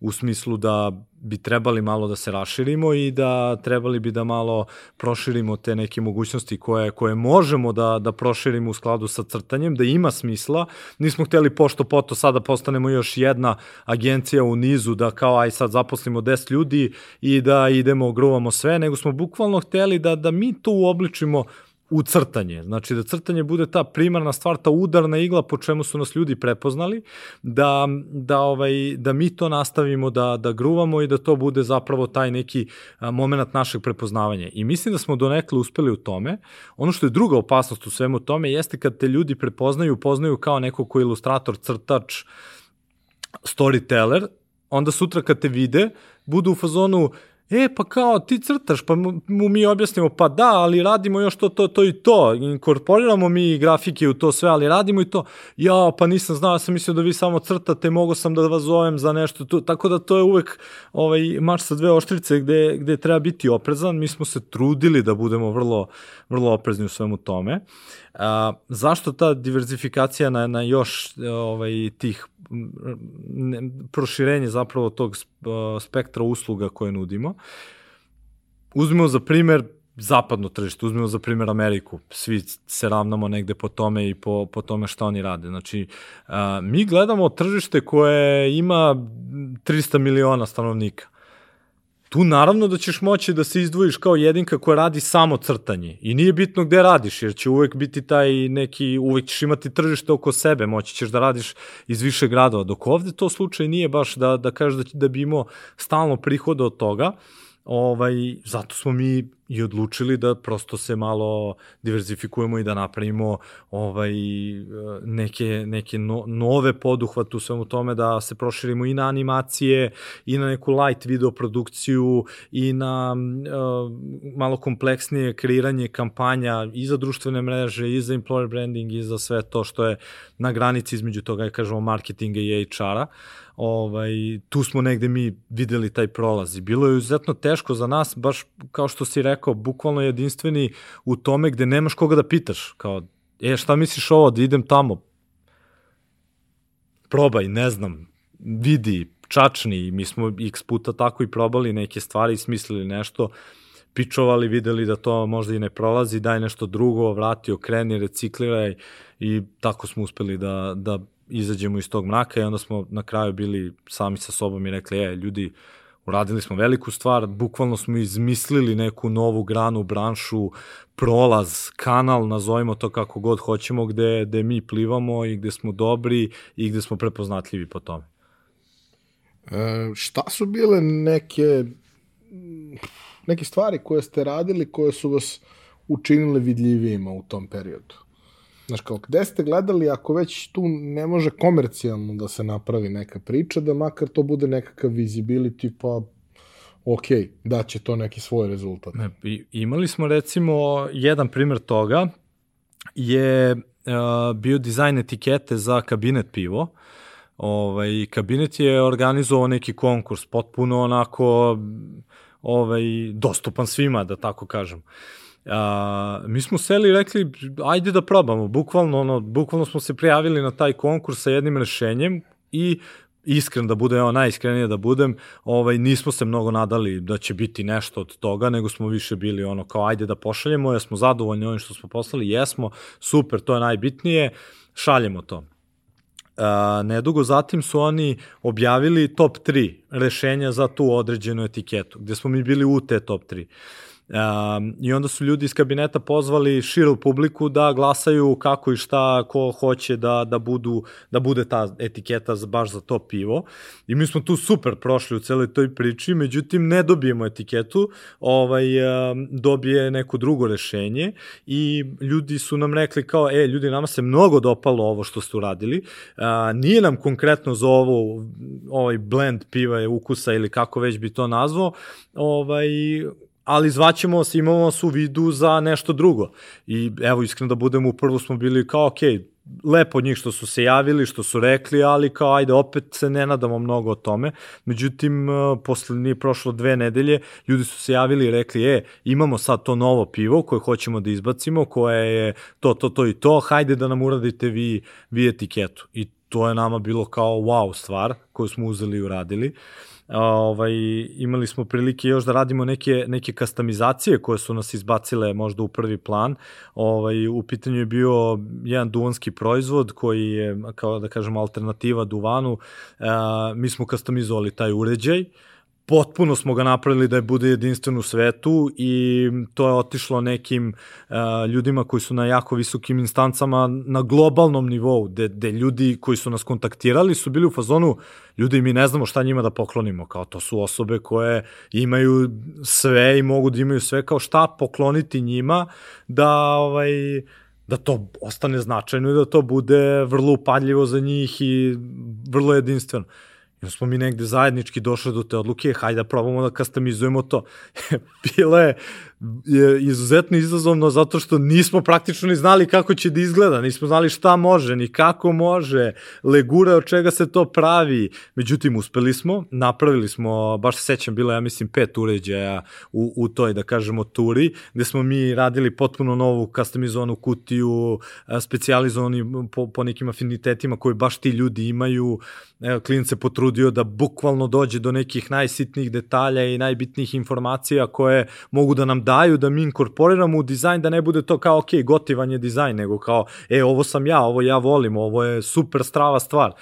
u smislu da bi trebali malo da se raširimo i da trebali bi da malo proširimo te neke mogućnosti koje, koje možemo da, da proširimo u skladu sa crtanjem, da ima smisla. Nismo hteli pošto poto sada postanemo još jedna agencija u nizu da kao aj sad zaposlimo 10 ljudi i da idemo gruvamo sve, nego smo bukvalno hteli da, da mi to uobličimo u crtanje. Znači da crtanje bude ta primarna stvar, ta udarna igla po čemu su nas ljudi prepoznali, da, da, ovaj, da mi to nastavimo da, da gruvamo i da to bude zapravo taj neki moment našeg prepoznavanja. I mislim da smo donekle uspeli u tome. Ono što je druga opasnost u svemu tome jeste kad te ljudi prepoznaju, poznaju kao neko ko je ilustrator, crtač, storyteller, onda sutra kad te vide, budu u fazonu, e, pa kao, ti crtaš, pa mu mi objasnimo, pa da, ali radimo još to, to, to i to, inkorporiramo mi grafike u to sve, ali radimo i to, ja, pa nisam znao, sam mislio da vi samo crtate, mogo sam da vas zovem za nešto, tu, tako da to je uvek ovaj, mač sa dve oštrice gde, gde treba biti oprezan, mi smo se trudili da budemo vrlo, vrlo oprezni u svemu tome. A, zašto ta diverzifikacija na, na još ovaj, tih ne, proširenje zapravo tog spektra usluga koje nudimo. Uzmimo za primer zapadno tržište, uzmemo za primer Ameriku, svi se ravnamo negde po tome i po, po tome šta oni rade. Znači, a, mi gledamo tržište koje ima 300 miliona stanovnika tu naravno da ćeš moći da se izdvojiš kao jedinka koja radi samo crtanje. I nije bitno gde radiš jer će uvek biti taj neki, uvek ćeš imati tržište oko sebe, moći ćeš da radiš iz više gradova, dok ovde to slučaj nije baš da, da kažeš da, da bi imao stalno prihoda od toga, ovaj, zato smo mi i odlučili da prosto se malo diverzifikujemo i da napravimo ovaj, neke, neke no, nove poduhvat u svemu tome, da se proširimo i na animacije, i na neku light video produkciju, i na uh, malo kompleksnije kreiranje kampanja i za društvene mreže, i za employer branding, i za sve to što je na granici između toga, ja kažemo, marketinga i HR-a. Ovaj, tu smo negde mi videli taj prolaz i bilo je izuzetno teško za nas, baš kao što si rekao, rekao, bukvalno jedinstveni u tome gde nemaš koga da pitaš, kao, e, šta misliš ovo, da idem tamo? Probaj, ne znam, vidi, čačni, mi smo x puta tako i probali neke stvari, smislili nešto, pičovali, videli da to možda i ne prolazi, daj nešto drugo, vrati, okreni, recikliraj i tako smo uspeli da, da izađemo iz tog mraka i onda smo na kraju bili sami sa sobom i rekli, e, ljudi, uradili smo veliku stvar, bukvalno smo izmislili neku novu granu, branšu, prolaz, kanal, nazovimo to kako god hoćemo, gde, gde mi plivamo i gde smo dobri i gde smo prepoznatljivi po tome.
E, šta su bile neke neke stvari koje ste radili koje su vas učinile vidljivijima u tom periodu? Znaš, kao, gde ste gledali, ako već tu ne može komercijalno da se napravi neka priča, da makar to bude nekakav visibility, pa ok, da će to neki svoj rezultat.
Ne, imali smo recimo jedan primer toga je uh, bio dizajn etikete za kabinet pivo. Ovaj, kabinet je organizovao neki konkurs, potpuno onako ovaj, dostupan svima, da tako kažem. A, mi smo seli i rekli, ajde da probamo, bukvalno, ono, bukvalno smo se prijavili na taj konkurs sa jednim rešenjem i iskren da budem, evo najiskrenije da budem, ovaj, nismo se mnogo nadali da će biti nešto od toga, nego smo više bili ono kao ajde da pošaljemo, jesmo zadovoljni ovim što smo poslali, jesmo, super, to je najbitnije, šaljemo to. Uh, nedugo zatim su oni objavili top 3 rešenja za tu određenu etiketu, gde smo mi bili u te top 3. Um, I onda su ljudi iz kabineta pozvali širu publiku da glasaju kako i šta, ko hoće da, da, budu, da bude ta etiketa za, baš za to pivo. I mi smo tu super prošli u celoj toj priči, međutim ne dobijemo etiketu, ovaj, um, dobije neko drugo rešenje i ljudi su nam rekli kao, e, ljudi, nama se mnogo dopalo ovo što ste uradili, uh, nije nam konkretno za ovo, ovaj blend piva je ukusa ili kako već bi to nazvao, ovaj, ali zvaćemo se, imamo vas u vidu za nešto drugo. I evo, iskreno da budemo, u prvu smo bili kao, ok, lepo od njih što su se javili, što su rekli, ali kao, ajde, opet se ne nadamo mnogo o tome. Međutim, e, posle nije prošlo dve nedelje, ljudi su se javili i rekli, e, imamo sad to novo pivo koje hoćemo da izbacimo, koje je to, to, to i to, hajde da nam uradite vi, vi etiketu. I to je nama bilo kao wow stvar koju smo uzeli i uradili. Uh, ovaj, imali smo prilike još da radimo neke, neke kastamizacije koje su nas izbacile možda u prvi plan. Ovaj, u pitanju je bio jedan duvanski proizvod koji je, kao da kažemo, alternativa duvanu. E, mi smo kastamizovali taj uređaj, potpuno smo ga napravili da je bude jedinstven u svetu i to je otišlo nekim uh, ljudima koji su na jako visokim instancama na globalnom nivou, gde, gde ljudi koji su nas kontaktirali su bili u fazonu ljudi mi ne znamo šta njima da poklonimo, kao to su osobe koje imaju sve i mogu da imaju sve, kao šta pokloniti njima da ovaj, da to ostane značajno i da to bude vrlo upadljivo za njih i vrlo jedinstveno. I smo mi negde zajednički došli do te odluke, hajde da probamo da kastamizujemo to. Bilo je je izuzetno izazovno zato što nismo praktično ni znali kako će da izgleda, nismo znali šta može, ni kako može, legura od čega se to pravi. Međutim, uspeli smo, napravili smo, baš se sećam, bilo ja mislim pet uređaja u, u toj, da kažemo, turi, gde smo mi radili potpuno novu customizovanu kutiju, specializovani po, po nekim afinitetima koji baš ti ljudi imaju. Evo, se potrudio da bukvalno dođe do nekih najsitnijih detalja i najbitnijih informacija koje mogu da nam daju da mi inkorporiramo u dizajn, da ne bude to kao, ok, gotivan je dizajn, nego kao, e, ovo sam ja, ovo ja volim, ovo je super strava stvar.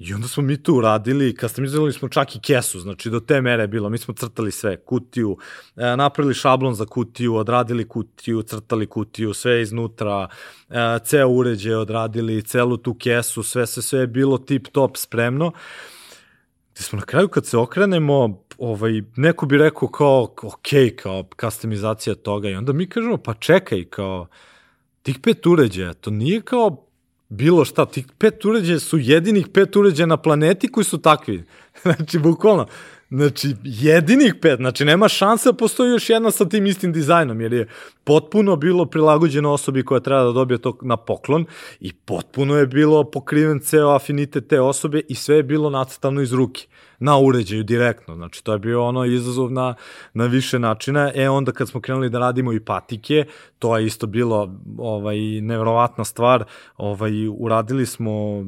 I onda smo mi tu uradili, kastamizovali smo čak i kesu, znači do te mere je bilo, mi smo crtali sve, kutiju, e, napravili šablon za kutiju, odradili kutiju, crtali kutiju, sve iznutra, e, ceo uređaj odradili, celu tu kesu, sve, sve, sve je bilo tip top spremno. Gde smo na kraju kad se okrenemo, ovaj, neko bi rekao kao, ok, kao customizacija toga i onda mi kažemo, pa čekaj, kao, tih pet uređaja, to nije kao bilo šta, tih pet uređaja su jedinih pet uređaja na planeti koji su takvi. znači, bukvalno, Znači, jedinih pet, znači nema šanse da postoji još jedna sa tim istim dizajnom, jer je potpuno bilo prilagođeno osobi koja treba da dobije to na poklon i potpuno je bilo pokriven ceo afinitet te osobe i sve je bilo nacrtano iz ruke na uređaju direktno. Znači, to je bio ono izazov na, na više načina. E, onda kad smo krenuli da radimo i patike, to je isto bilo ovaj, nevrovatna stvar. Ovaj, uradili smo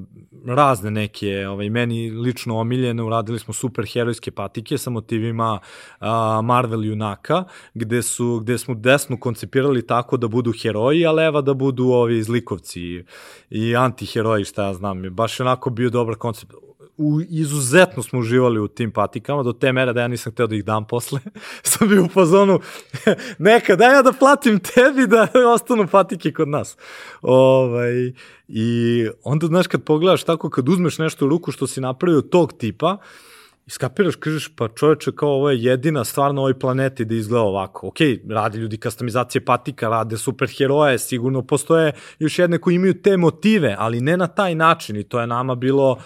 razne neke, ovaj, meni lično omiljene, uradili smo super herojske patike sa motivima a, Marvel junaka, gde, su, gde smo desno koncipirali tako da budu heroji, a leva da budu ovi zlikovci i, i antiheroji, šta ja znam. Baš onako bio dobar koncept u, izuzetno smo uživali u tim patikama, do te mere da ja nisam hteo da ih dam posle. sam bio u fazonu, neka, daj ja da platim tebi da ostanu patike kod nas. Ovaj, I onda, znaš, kad pogledaš tako, kad uzmeš nešto u ruku što si napravio tog tipa, iskapiraš, kažeš, pa čoveče, kao ovo je jedina stvar na ovoj planeti da izgleda ovako. Ok, radi ljudi kastamizacije patika, rade superheroje, sigurno postoje još jedne koji imaju te motive, ali ne na taj način i to je nama bilo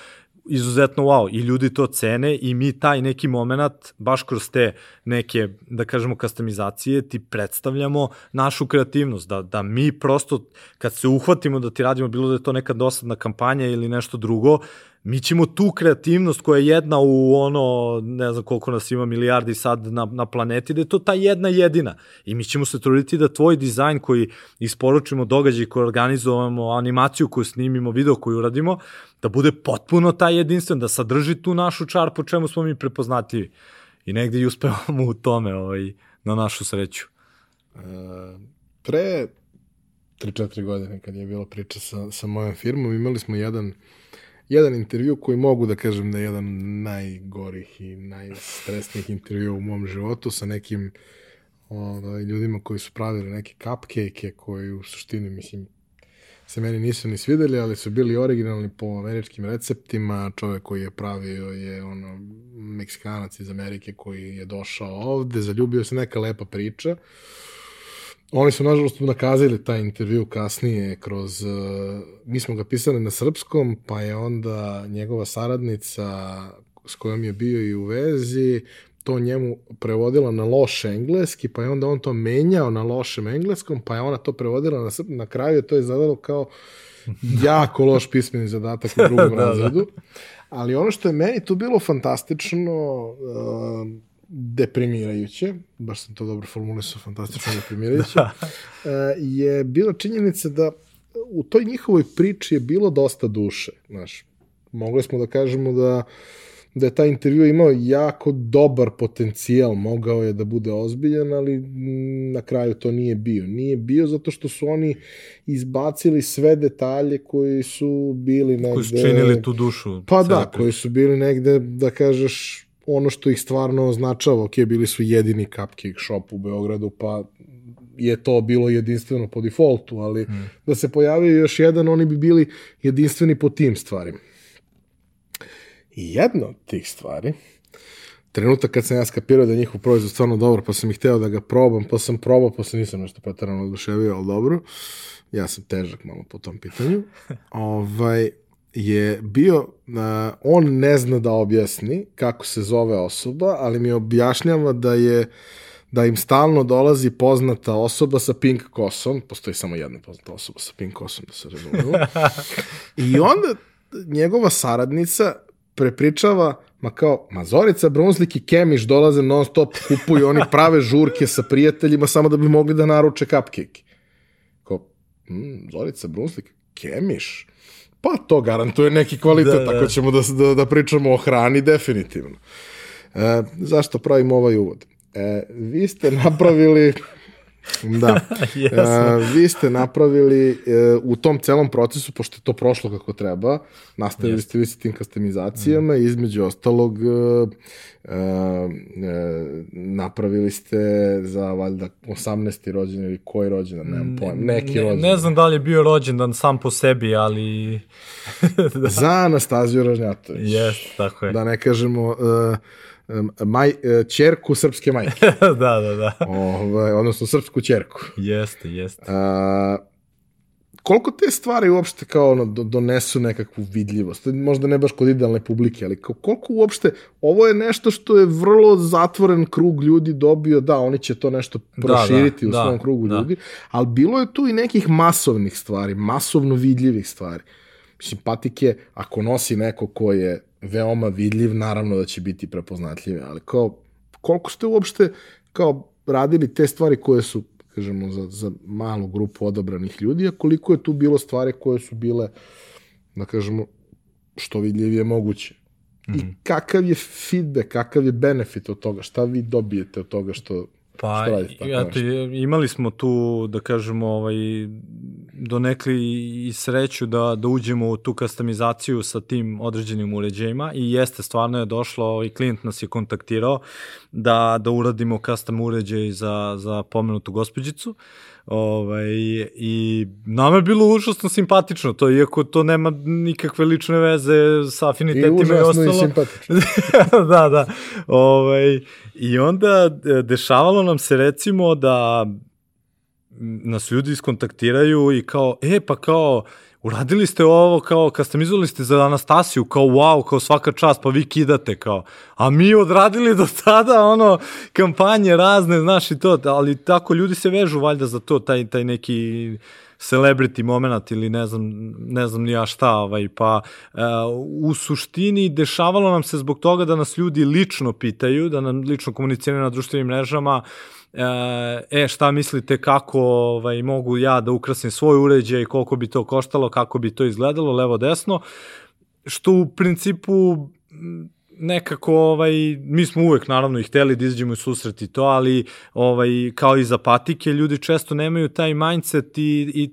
izuzetno wow i ljudi to cene i mi taj neki moment baš kroz te neke da kažemo kastamizacije ti predstavljamo našu kreativnost da, da mi prosto kad se uhvatimo da ti radimo bilo da je to neka dosadna kampanja ili nešto drugo mi ćemo tu kreativnost koja je jedna u ono, ne znam koliko nas ima milijardi sad na, na planeti, da je to ta jedna jedina. I mi ćemo se truditi da tvoj dizajn koji isporučimo događaj, koji organizujemo, animaciju koju snimimo, video koju uradimo, da bude potpuno taj jedinstven, da sadrži tu našu čar po čemu smo mi prepoznatljivi. I negde i uspevamo u tome ovaj, na našu sreću.
E, pre 3-4 godine kad je bila priča sa, sa mojom firmom, imali smo jedan jedan intervju koji mogu da kažem da je jedan najgorih i najstresnijih intervjua u mom životu sa nekim ovaj, ljudima koji su pravili neke cupcake koji u suštini, mislim, se meni nisu ni svideli, ali su bili originalni po američkim receptima. Čovek koji je pravio je ono Meksikanac iz Amerike koji je došao ovde, zaljubio se neka lepa priča. Oni su, nažalost, nakazili taj intervju kasnije kroz... Uh, mi smo ga pisali na srpskom, pa je onda njegova saradnica s kojom je bio i u vezi, to njemu prevodila na loš engleski, pa je onda on to menjao na lošem engleskom, pa je ona to prevodila na srp, na kraju to je zadalo kao jako loš pismeni zadatak u drugom da, da, razredu. Ali ono što je meni tu bilo fantastično, uh, deprimirajuće, baš sam to dobro formulisao, fantastično deprimirajuće, uh, je bila činjenica da u toj njihovoj priči je bilo dosta duše, znaš. Mogli smo da kažemo da da je taj intervju imao jako dobar potencijal, mogao je da bude ozbiljan, ali na kraju to nije bio. Nije bio zato što su oni izbacili sve detalje koji su bili negde... Koji su
činili tu dušu.
Pa da, priče. koji su bili negde, da kažeš, ono što ih stvarno označava, ok, bili su jedini cupcake shop u Beogradu, pa je to bilo jedinstveno po defaultu, ali hmm. da se pojavio još jedan, oni bi bili jedinstveni po tim stvarima. I jedna od tih stvari, trenutak kad sam ja skapirao da je njihov proizvod stvarno dobro, pa sam ih hteo da ga probam, pa sam probao, pa sam nisam nešto pretarano oduševio, ali dobro. Ja sam težak malo po tom pitanju. ovaj, je bio, uh, on ne zna da objasni kako se zove osoba, ali mi objašnjava da je da im stalno dolazi poznata osoba sa pink kosom, postoji samo jedna poznata osoba sa pink kosom, da se razumemo, i onda njegova saradnica prepričava, ma kao, ma Zorica Brunzlik i Kemiš dolaze non stop, kupuju, oni prave žurke sa prijateljima samo da bi mogli da naruče cupcake. Kao, mm, Zorica Brunzlik, Kemiš? Pa to garantuje neki kvalitet, da, da. tako ćemo da, da, da pričamo o hrani definitivno. E, zašto pravimo ovaj uvod? E, vi ste napravili Da. yes. e, vi ste napravili e, u tom celom procesu, pošto je to prošlo kako treba, nastavili yes. ste vi sa tim kastamizacijama mm. između ostalog e, e, napravili ste za valjda 18. rođendan ili koji rođendan, nemam pojem, neki ne, rođendan.
Ne znam da li je bio rođendan sam po sebi, ali...
da. Za Anastaziju Ražnjatović.
Jes, tako je.
Da ne kažemo... Uh, maj, čerku e, srpske majke.
da, da, da.
Ovaj, odnosno srpsku čerku.
Jeste, jeste.
A, koliko te stvari uopšte kao ono, donesu nekakvu vidljivost? Možda ne baš kod idealne publike, ali koliko uopšte, ovo je nešto što je vrlo zatvoren krug ljudi dobio, da, oni će to nešto proširiti da, da, u svom da, krugu da. ljudi, ali bilo je tu i nekih masovnih stvari, masovno vidljivih stvari. Mislim, patike, ako nosi neko ko je veoma vidljiv, naravno da će biti prepoznatljive, ali kao, koliko ste uopšte kao radili te stvari koje su, kažemo, za, za malu grupu odabranih ljudi, a koliko je tu bilo stvari koje su bile, da kažemo, što vidljivije moguće. Mm -hmm. I mhm. kakav je feedback, kakav je benefit od toga, šta vi dobijete od toga što
Pa, eto, imali smo tu, da kažemo, ovaj, donekli i sreću da, da uđemo u tu kastamizaciju sa tim određenim uređajima i jeste, stvarno je došlo, ovaj, klijent nas je kontaktirao da, da uradimo custom uređaj za, za pomenutu gospođicu. Ovaj, I nama je bilo užasno simpatično, to iako to nema nikakve lične veze sa afinitetima i, i ostalo. I simpatično. da, da. Ovaj, I onda e, dešavalo nam se recimo da nas ljudi iskontaktiraju i kao, e pa kao, uradili ste ovo kao kastamizovali ste za Anastasiju, kao wow, kao svaka čast, pa vi kidate kao. A mi odradili do tada ono kampanje razne, znaš i to, ali tako ljudi se vežu valjda za to, taj, taj neki celebrity moment ili ne znam, ne znam ni ja šta, ovaj, pa uh, u suštini dešavalo nam se zbog toga da nas ljudi lično pitaju, da nam lično komuniciraju na društvenim mrežama, e, šta mislite kako ovaj, mogu ja da ukrasim svoj uređaj, koliko bi to koštalo, kako bi to izgledalo, levo desno, što u principu nekako ovaj mi smo uvek naravno i hteli da izađemo i to, ali ovaj kao i za patike ljudi često nemaju taj mindset i i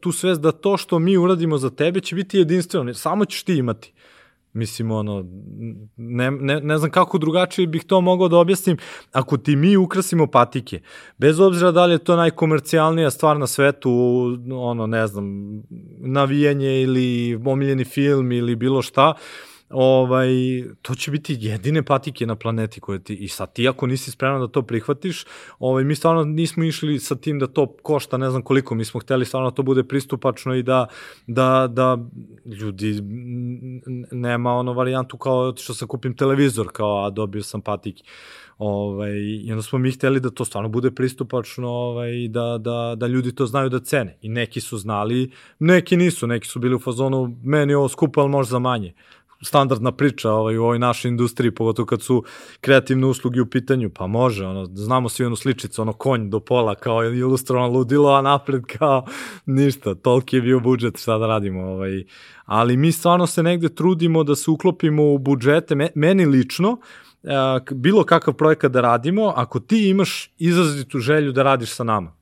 tu svest da to što mi uradimo za tebe će biti jedinstveno, samo ćeš ti imati. Mislim, ono, ne, ne, ne znam kako drugačije bih to mogao da objasnim. Ako ti mi ukrasimo patike, bez obzira da li je to najkomercijalnija stvar na svetu, ono, ne znam, navijanje ili omiljeni film ili bilo šta, uh, ovaj, to će biti jedine patike na planeti koje ti, i sad ti ako nisi spreman da to prihvatiš, ovaj, mi stvarno nismo išli sa tim da to košta ne znam koliko, mi smo hteli stvarno da to bude pristupačno i da, da, da ljudi nema ono varijantu kao što sam kupim televizor, kao a dobio sam patike. Ovaj, I onda smo mi hteli da to stvarno bude pristupačno, ovaj, da, da, da ljudi to znaju da cene. I neki su znali, neki nisu, neki su bili u fazonu, meni ovo skupo, ali možda za manje standardna priča ovaj, u ovoj našoj industriji, pogotovo kad su kreativne usluge u pitanju, pa može, ono, znamo svi onu sličicu, ono konj do pola kao ilustrovano ludilo, a napred kao ništa, toliki je bio budžet, šta da radimo, ovaj. ali mi stvarno se negde trudimo da se uklopimo u budžete, meni lično, bilo kakav projekat da radimo, ako ti imaš izrazitu želju da radiš sa nama,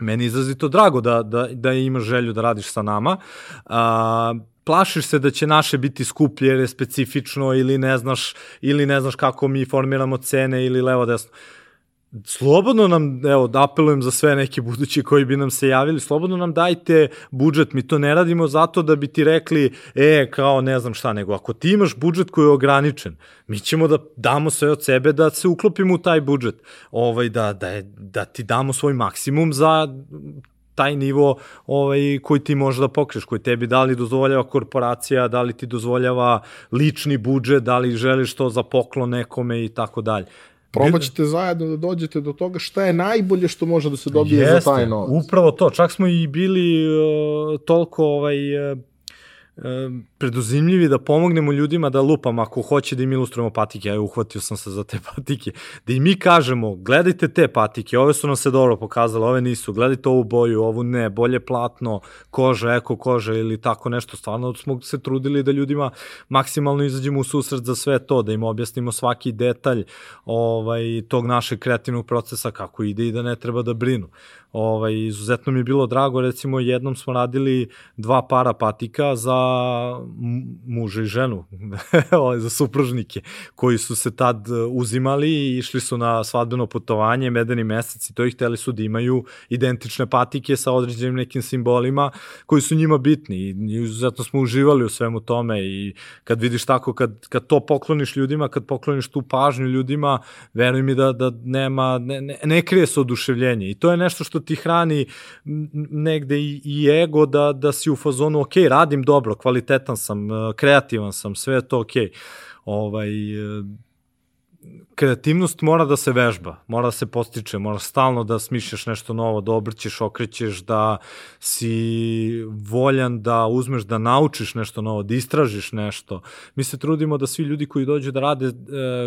meni je izrazito drago da, da, da imaš želju da radiš sa nama, a, plašiš se da će naše biti skuplje je specifično ili ne znaš ili ne znaš kako mi formiramo cene ili levo desno. Slobodno nam, evo, da apelujem za sve neki budući koji bi nam se javili, slobodno nam dajte budžet, mi to ne radimo zato da bi ti rekli, e, kao ne znam šta, nego ako ti imaš budžet koji je ograničen, mi ćemo da damo sve od sebe da se uklopimo u taj budžet, ovaj, da, da, je, da ti damo svoj maksimum za taj nivo ovaj, koji ti možeš da pokriješ, koji tebi da li dozvoljava korporacija, da li ti dozvoljava lični budžet, da li želiš to za poklon nekome i tako dalje.
Probaćete zajedno da dođete do toga šta je najbolje što može da se dobije Jeste, za taj novac.
Upravo to, čak smo i bili uh, toliko ovaj, uh, preduzimljivi da pomognemo ljudima da lupam ako hoće da im ilustrujemo patike, ja uhvatio sam se za te patike, da i mi kažemo gledajte te patike, ove su nam se dobro pokazale, ove nisu, gledajte ovu boju, ovu ne, bolje platno, koža, eko koža ili tako nešto, stvarno smo se trudili da ljudima maksimalno izađemo u susret za sve to, da im objasnimo svaki detalj ovaj, tog našeg kreativnog procesa kako ide i da ne treba da brinu. Ovaj, izuzetno mi je bilo drago, recimo jednom smo radili dva para patika za muža i ženu, ovaj, za supružnike, koji su se tad uzimali i išli su na svadbeno putovanje, medeni mesec i to ih hteli su da imaju identične patike sa određenim nekim simbolima koji su njima bitni i izuzetno smo uživali u svemu tome i kad vidiš tako, kad, kad to pokloniš ljudima, kad pokloniš tu pažnju ljudima, veruj mi da, da nema, ne, ne, ne krije se oduševljenje i to je nešto što ti hrani negde i, i ego da, da si u fazonu, ok, radim dobro, kvalitetan sam, e, kreativan sam, sve je to ok. Ovaj, e, kreativnost mora da se vežba, mora da se postiče, mora stalno da smišljaš nešto novo, da obrćeš, okrećeš, da si voljan da uzmeš, da naučiš nešto novo, da istražiš nešto. Mi se trudimo da svi ljudi koji dođu da rade e,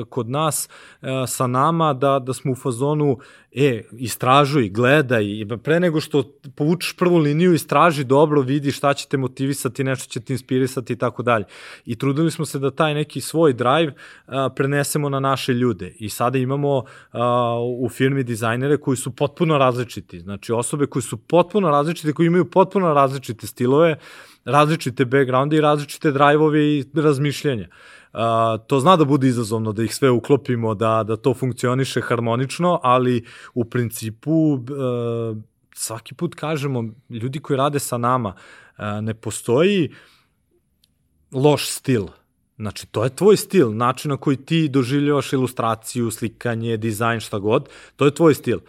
kod nas e, sa nama, da, da smo u fazonu e, istražuj, gledaj, pre nego što povučeš prvu liniju, istraži dobro, vidi šta će te motivisati, nešto će te inspirisati i tako dalje. I trudili smo se da taj neki svoj drive a, prenesemo na naše ljude. I sada imamo a, u firmi dizajnere koji su potpuno različiti. Znači osobe koji su potpuno različite, koji imaju potpuno različite stilove, različite backgrounde i različite drive-ove i razmišljanja. Uh, to zna da bude izazovno da ih sve uklopimo, da, da to funkcioniše harmonično, ali u principu uh, svaki put kažemo, ljudi koji rade sa nama, uh, ne postoji loš stil. Znači, to je tvoj stil, način na koji ti doživljavaš ilustraciju, slikanje, dizajn, šta god, to je tvoj stil.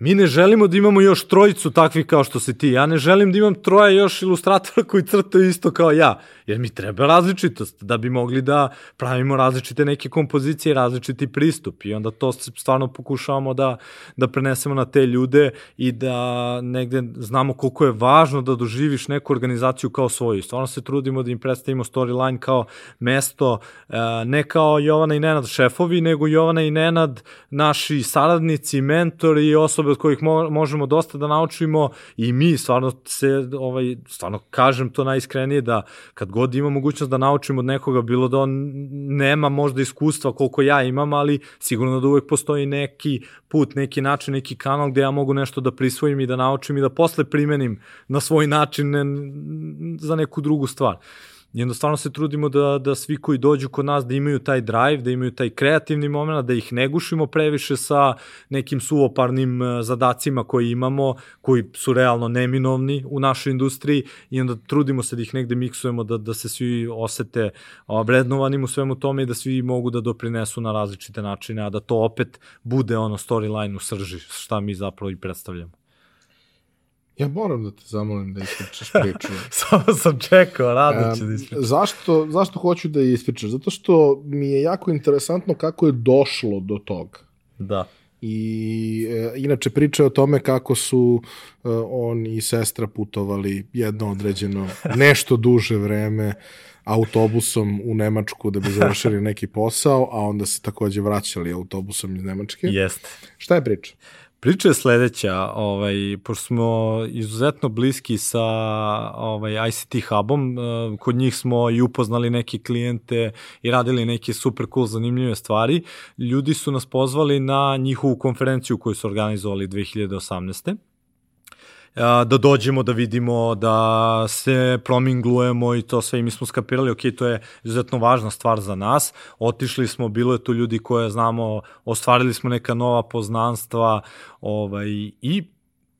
Mi ne želimo da imamo još trojicu takvih kao što si ti. Ja ne želim da imam troje još ilustratora koji crtaju isto kao ja. Jer mi treba različitost da bi mogli da pravimo različite neke kompozicije, različiti pristup. I onda to stvarno pokušavamo da, da prenesemo na te ljude i da negde znamo koliko je važno da doživiš neku organizaciju kao svoju. Stvarno se trudimo da im predstavimo storyline kao mesto, e, ne kao Jovana i Nenad šefovi, nego Jovana i Nenad naši saradnici, mentori i osobe osobe od kojih mo možemo dosta da naučimo i mi stvarno se, ovaj, stvarno kažem to najiskrenije da kad god ima mogućnost da naučimo od nekoga, bilo da on nema možda iskustva koliko ja imam, ali sigurno da uvek postoji neki put, neki način, neki kanal gde ja mogu nešto da prisvojim i da naučim i da posle primenim na svoj način za neku drugu stvar. I stvarno se trudimo da, da svi koji dođu kod nas da imaju taj drive, da imaju taj kreativni moment, da ih ne gušimo previše sa nekim suvoparnim e, zadacima koji imamo, koji su realno neminovni u našoj industriji i onda trudimo se da ih negde miksujemo, da, da se svi osete vrednovanim u svemu tome i da svi mogu da doprinesu na različite načine, a da to opet bude ono storyline u srži, šta mi zapravo i predstavljamo.
Ja moram da te zamolim da ispričaš priču.
Samo sam čekao, rado ću da ispričam.
Zašto, zašto hoću da ispričaš? Zato što mi je jako interesantno kako je došlo do toga.
Da.
I e, inače priča o tome kako su e, on i sestra putovali jedno određeno nešto duže vreme autobusom u Nemačku da bi završili neki posao, a onda se takođe vraćali autobusom iz Nemačke.
Jeste.
Šta je priča?
Priča je sledeća, ovaj, pošto smo izuzetno bliski sa ovaj, ICT hubom, eh, kod njih smo i upoznali neke klijente i radili neke super cool zanimljive stvari. Ljudi su nas pozvali na njihovu konferenciju koju su organizovali 2018 da dođemo, da vidimo, da se prominglujemo i to sve i mi smo skapirali, ok, to je izuzetno važna stvar za nas. Otišli smo, bilo je tu ljudi koje znamo, ostvarili smo neka nova poznanstva ovaj, i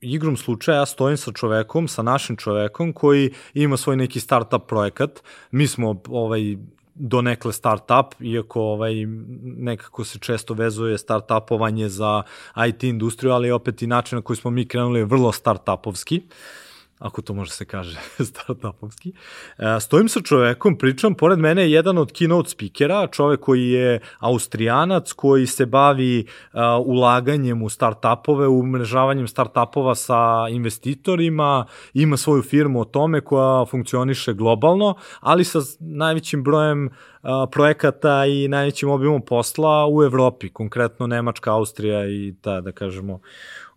igrom slučaja ja stojim sa čovekom, sa našim čovekom koji ima svoj neki startup projekat. Mi smo ovaj donekle startup, iako ovaj, nekako se često vezuje startupovanje za IT industriju, ali opet i način na koji smo mi krenuli je vrlo startupovski. Uh, ako to može se kaže startupovski. E, stojim sa čovekom, pričam, pored mene je jedan od keynote speakera, čovek koji je austrijanac, koji se bavi uh, ulaganjem u startupove, umrežavanjem startupova sa investitorima, ima svoju firmu o tome koja funkcioniše globalno, ali sa najvećim brojem uh, projekata i najvećim obimom posla u Evropi, konkretno Nemačka, Austrija i ta, da kažemo,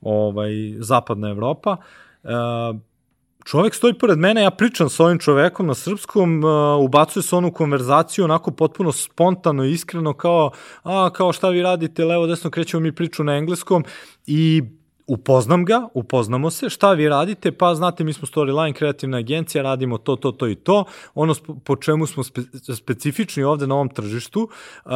ovaj, zapadna Evropa. Uh, čovek stoji pored mene, ja pričam sa ovim čovekom na srpskom, uh, ubacuje se onu konverzaciju onako potpuno spontano iskreno kao, a, kao šta vi radite, levo, desno, krećemo mi priču na engleskom. I upoznam ga, upoznamo se, šta vi radite, pa znate mi smo Storyline kreativna agencija, radimo to, to, to i to, ono po čemu smo spe, specifični ovde na ovom tržištu uh,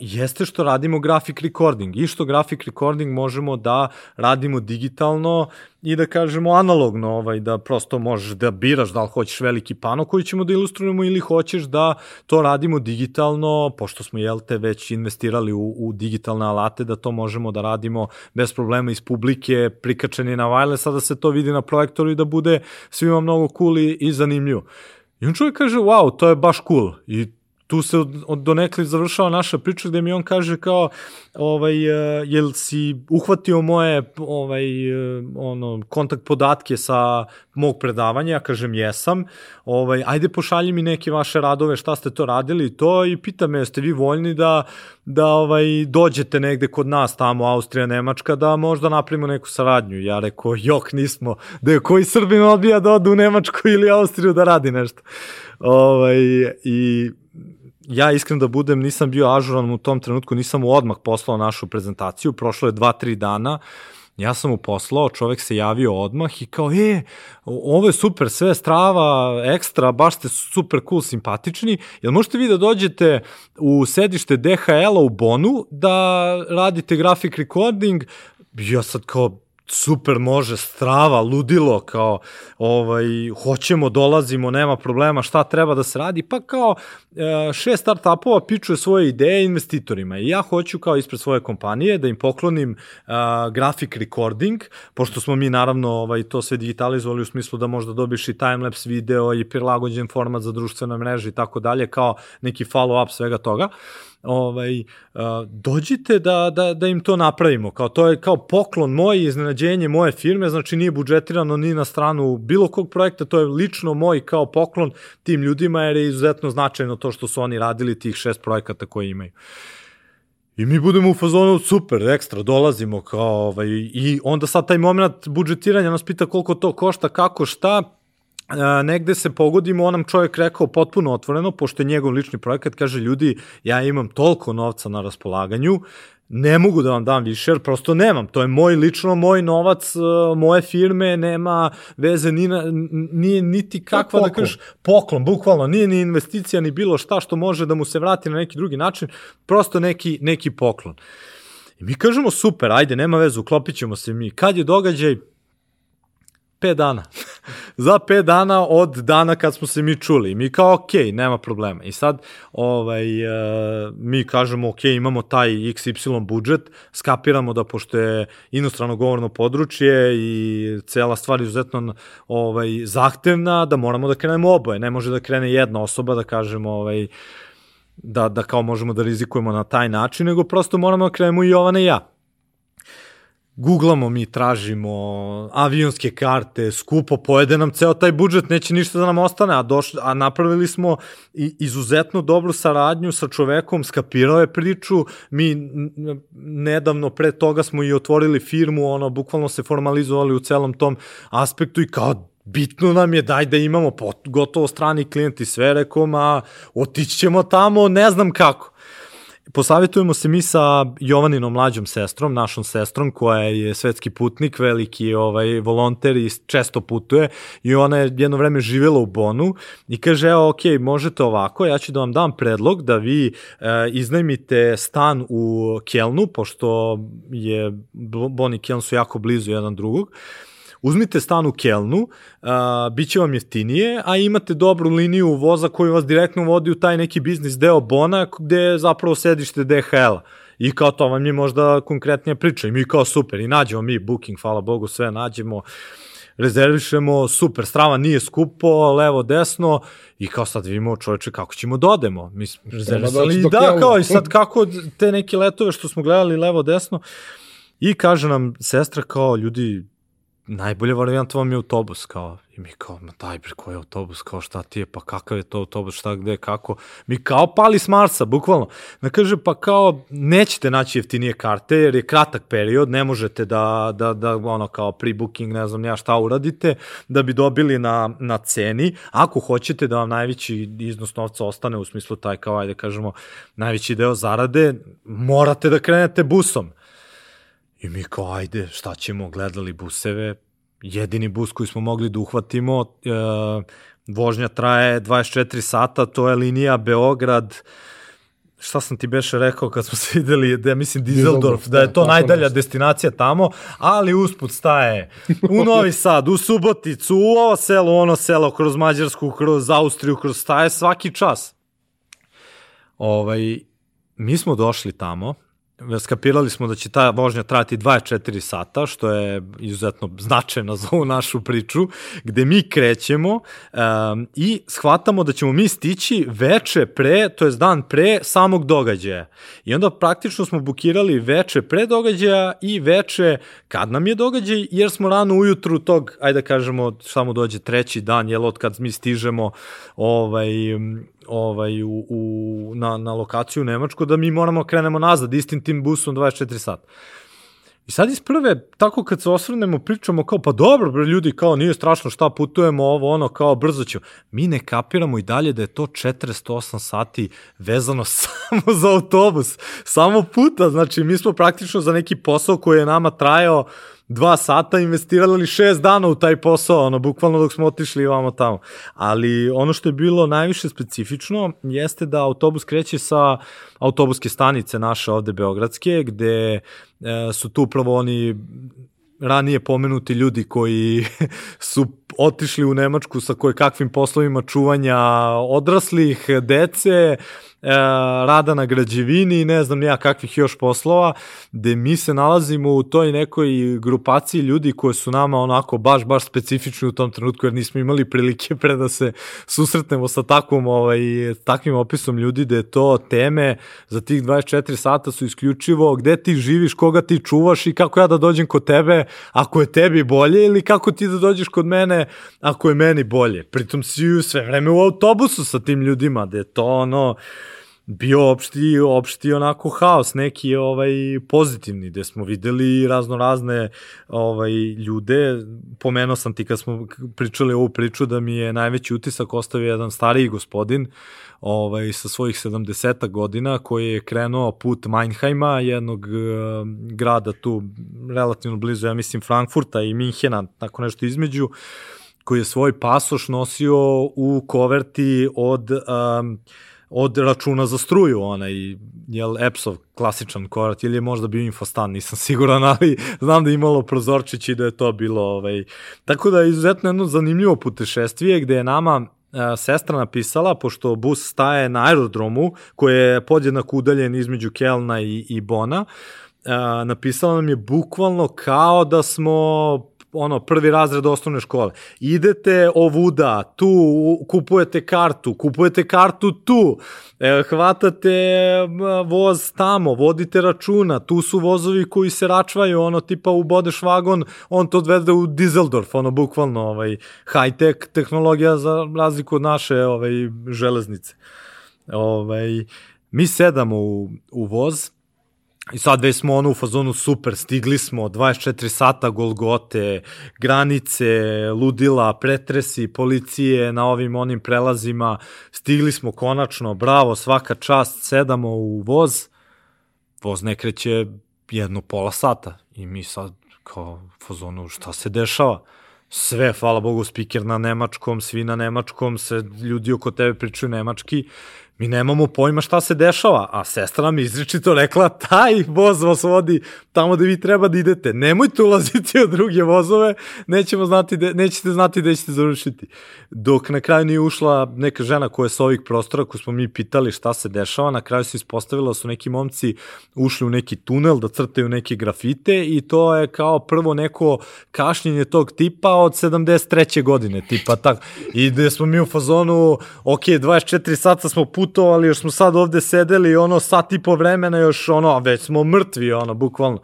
jeste što radimo graphic recording. I što graphic recording možemo da radimo digitalno i da kažemo analogno, ovaj, da prosto možeš da biraš da li hoćeš veliki pano koji ćemo da ilustrujemo ili hoćeš da to radimo digitalno, pošto smo, jel te, već investirali u, u digitalne alate, da to možemo da radimo bez problema iz publike, prikačeni na wireless, sada se to vidi na projektoru i da bude svima mnogo cool i, i zanimljivo. I on čovjek kaže, wow, to je baš cool. I tu se od, od donekli završava naša priča gde mi on kaže kao ovaj uh, jel si uhvatio moje ovaj uh, ono kontakt podatke sa mog predavanja? Ja kažem jesam. Ovaj ajde pošalji mi neke vaše radove šta ste to radili to i pita me jeste vi voljni da da ovaj dođete negde kod nas tamo Austrija Nemačka da možda napravimo neku saradnju? Ja rekao jok nismo. Da je koji Srbin odbija da ode u Nemačku ili Austriju da radi nešto? Ovaj i ja iskreno da budem, nisam bio ažuran u tom trenutku, nisam mu odmah poslao našu prezentaciju, prošlo je dva, tri dana, ja sam mu poslao, čovek se javio odmah i kao, e, ovo je super, sve strava, ekstra, baš ste super cool, simpatični, jel možete vi da dođete u sedište DHL-a u Bonu da radite graphic recording? Ja sad kao, super može, strava, ludilo, kao, ovaj, hoćemo, dolazimo, nema problema, šta treba da se radi, pa kao šest startupova pičuje svoje ideje investitorima i ja hoću kao ispred svoje kompanije da im poklonim uh, graphic recording, pošto smo mi naravno ovaj, to sve digitalizovali u smislu da možda dobiš i timelapse video i prilagođen format za društvene mreže i tako dalje, kao neki follow-up svega toga ovaj, dođite da, da, da im to napravimo. Kao, to je kao poklon moj, iznenađenje moje firme, znači nije budžetirano ni na stranu bilo kog projekta, to je lično moj kao poklon tim ljudima, jer je izuzetno značajno to što su oni radili tih šest projekata koje imaju. I mi budemo u fazonu super, ekstra, dolazimo kao ovaj, i onda sad taj moment budžetiranja nas pita koliko to košta, kako, šta, negde se pogodimo, on nam čovjek rekao potpuno otvoreno, pošto je njegov lični projekat, kaže ljudi, ja imam toliko novca na raspolaganju, ne mogu da vam dam više, jer prosto nemam. To je moj lično, moj novac, moje firme, nema veze, ni na, nije niti kakva, da kažeš, poklon, bukvalno, nije ni investicija, ni bilo šta što može da mu se vrati na neki drugi način, prosto neki, neki poklon. I mi kažemo, super, ajde, nema veze, uklopit ćemo se mi. Kad je događaj? 5 dana. za 5 dana od dana kad smo se mi čuli. Mi kao, ok, nema problema. I sad, ovaj, uh, mi kažemo, ok, imamo taj XY budžet, skapiramo da pošto je inostrano govorno područje i cela stvar izuzetno ovaj, zahtevna, da moramo da krenemo oboje. Ne može da krene jedna osoba da kažemo, ovaj, da, da kao možemo da rizikujemo na taj način, nego prosto moramo da krenemo i Jovana i ja googlamo mi, tražimo avionske karte, skupo, pojede nam ceo taj budžet, neće ništa da nam ostane, a, došli, a napravili smo i, izuzetno dobru saradnju sa čovekom, skapirao je priču, mi nedavno pre toga smo i otvorili firmu, ono, bukvalno se formalizovali u celom tom aspektu i kao bitno nam je daj da imamo pot, gotovo strani klijenti sve, rekom, a otići ćemo tamo, ne znam kako Posavetujemo se mi sa Jovaninom mlađom sestrom, našom sestrom koja je svetski putnik, veliki ovaj volonter i često putuje i ona je jedno vreme živela u Bonu i kaže evo ok, možete ovako, ja ću da vam dam predlog da vi e, iznajmite stan u Kelnu, pošto je Bon i Keln su jako blizu jedan drugog uzmite stan u Kelnu, a, bit će vam jeftinije, a imate dobru liniju voza koju vas direktno vodi u taj neki biznis deo Bona, gde je zapravo sedište DHL-a. I kao to vam je možda konkretnija priča. I mi kao super, i nađemo mi booking, hvala Bogu, sve nađemo rezervišemo, super, strava nije skupo, levo, desno, i kao sad vidimo čoveče kako ćemo da odemo. Mi smo rezervisali, da, da kao i sad kako te neke letove što smo gledali levo, desno, i kaže nam sestra kao ljudi, najbolja varijanta vam je autobus, kao, i mi kao, ma daj bre, koji je autobus, kao šta ti je, pa kakav je to autobus, šta gde, kako, mi kao pali s Marsa, bukvalno. Na kaže, pa kao, nećete naći jeftinije karte, jer je kratak period, ne možete da, da, da ono, kao pre-booking, ne znam ja šta uradite, da bi dobili na, na ceni, ako hoćete da vam najveći iznos novca ostane, u smislu taj, kao, ajde kažemo, najveći deo zarade, morate da krenete busom. I mi kao, ajde, šta ćemo, gledali buseve, jedini bus koji smo mogli da uhvatimo, e, vožnja traje 24 sata, to je linija Beograd, šta sam ti beše rekao kad smo se videli, da mislim Dizeldorf, da je to najdalja destinacija tamo, ali usput staje u Novi Sad, u Suboticu, u ovo selo, ono selo, kroz Mađarsku, kroz Austriju, kroz staje svaki čas. Ovaj, mi smo došli tamo, skapirali smo da će ta vožnja trajati 24 sata, što je izuzetno značajno za ovu našu priču, gde mi krećemo um, i shvatamo da ćemo mi stići veče pre, to je dan pre samog događaja. I onda praktično smo bukirali veče pre događaja i veče kad nam je događaj, jer smo rano ujutru tog, ajde da kažemo, samo dođe treći dan, jel od kad mi stižemo ovaj, ovaj, u, u, na, na lokaciju u Nemačku, da mi moramo krenemo nazad istim tim busom 24 sata. I sad iz prve, tako kad se osvrnemo, pričamo kao, pa dobro, bre, ljudi, kao, nije strašno šta putujemo, ovo, ono, kao, brzo ćemo. Mi ne kapiramo i dalje da je to 408 sati vezano samo za autobus, samo puta, znači, mi smo praktično za neki posao koji je nama trajao dva sata investirali šest dana u taj posao, ono, bukvalno dok smo otišli vamo tamo. Ali ono što je bilo najviše specifično jeste da autobus kreće sa autobuske stanice naše ovde Beogradske, gde e, su tu upravo oni ranije pomenuti ljudi koji su otišli u Nemačku sa koje kakvim poslovima čuvanja odraslih, dece, e, rada na građevini i ne znam ja kakvih još poslova, gde mi se nalazimo u toj nekoj grupaciji ljudi koje su nama onako baš, baš specifični u tom trenutku, jer nismo imali prilike pre da se susretnemo sa takvom, ovaj, takvim opisom ljudi, da je to teme za tih 24 sata su isključivo gde ti živiš, koga ti čuvaš i kako ja da dođem kod tebe ako je tebi bolje ili kako ti da dođeš kod mene ako je meni bolje. Pritom si sve vreme u autobusu sa tim ljudima, da je to ono bio opšti, opšti onako haos, neki ovaj pozitivni, gde smo videli razno razne ovaj, ljude. Pomenuo sam ti kad smo pričali ovu priču da mi je najveći utisak ostavio jedan stariji gospodin ovaj, sa svojih 70 godina koji je krenuo put Meinheima, jednog uh, grada tu relativno blizu, ja mislim Frankfurta i Minhena, tako nešto između, koji je svoj pasoš nosio u koverti od um, od računa za struju, onaj, jel, Epsov klasičan korat, ili je možda bio infostan, nisam siguran, ali znam da je imalo prozorčić i da je to bilo, ovaj, tako da je izuzetno jedno zanimljivo putešestvije gde je nama sestra napisala, pošto bus staje na aerodromu, koji je podjednako udaljen između Kelna i, i Bona, e, napisala nam je bukvalno kao da smo ono, prvi razred osnovne škole. Idete ovuda, tu, kupujete kartu, kupujete kartu tu, e, hvatate voz tamo, vodite računa, tu su vozovi koji se račvaju, ono, tipa ubodeš vagon, on to odvede u Dizeldorf, ono, bukvalno, ovaj, high-tech tehnologija za razliku od naše, ovaj, železnice. Ovaj, mi sedamo u, u voz, I sad već smo ono u fazonu super, stigli smo, 24 sata Golgote, granice, ludila, pretresi, policije na ovim onim prelazima, stigli smo konačno, bravo, svaka čast, sedamo u voz, voz ne kreće jedno pola sata i mi sad kao fazonu šta se dešava? Sve, hvala Bogu, spiker na nemačkom, svi na nemačkom, se ljudi oko tebe pričaju nemački mi nemamo pojma šta se dešava, a sestra nam izričito rekla taj voz vas vodi tamo da vi treba da idete. Nemojte ulaziti u druge vozove, nećemo znati de, nećete znati gde ćete završiti. Dok na kraju nije ušla neka žena koja je sa ovih prostora, ko smo mi pitali šta se dešava, na kraju se ispostavilo da su neki momci ušli u neki tunel da crtaju neke grafite i to je kao prvo neko kašnjenje tog tipa od 73. godine, tipa tak. I gde smo mi u fazonu, ok, 24 sata smo put putovali, još smo sad ovde sedeli, ono, sat i po vremena, još, ono, već smo mrtvi, ono, bukvalno.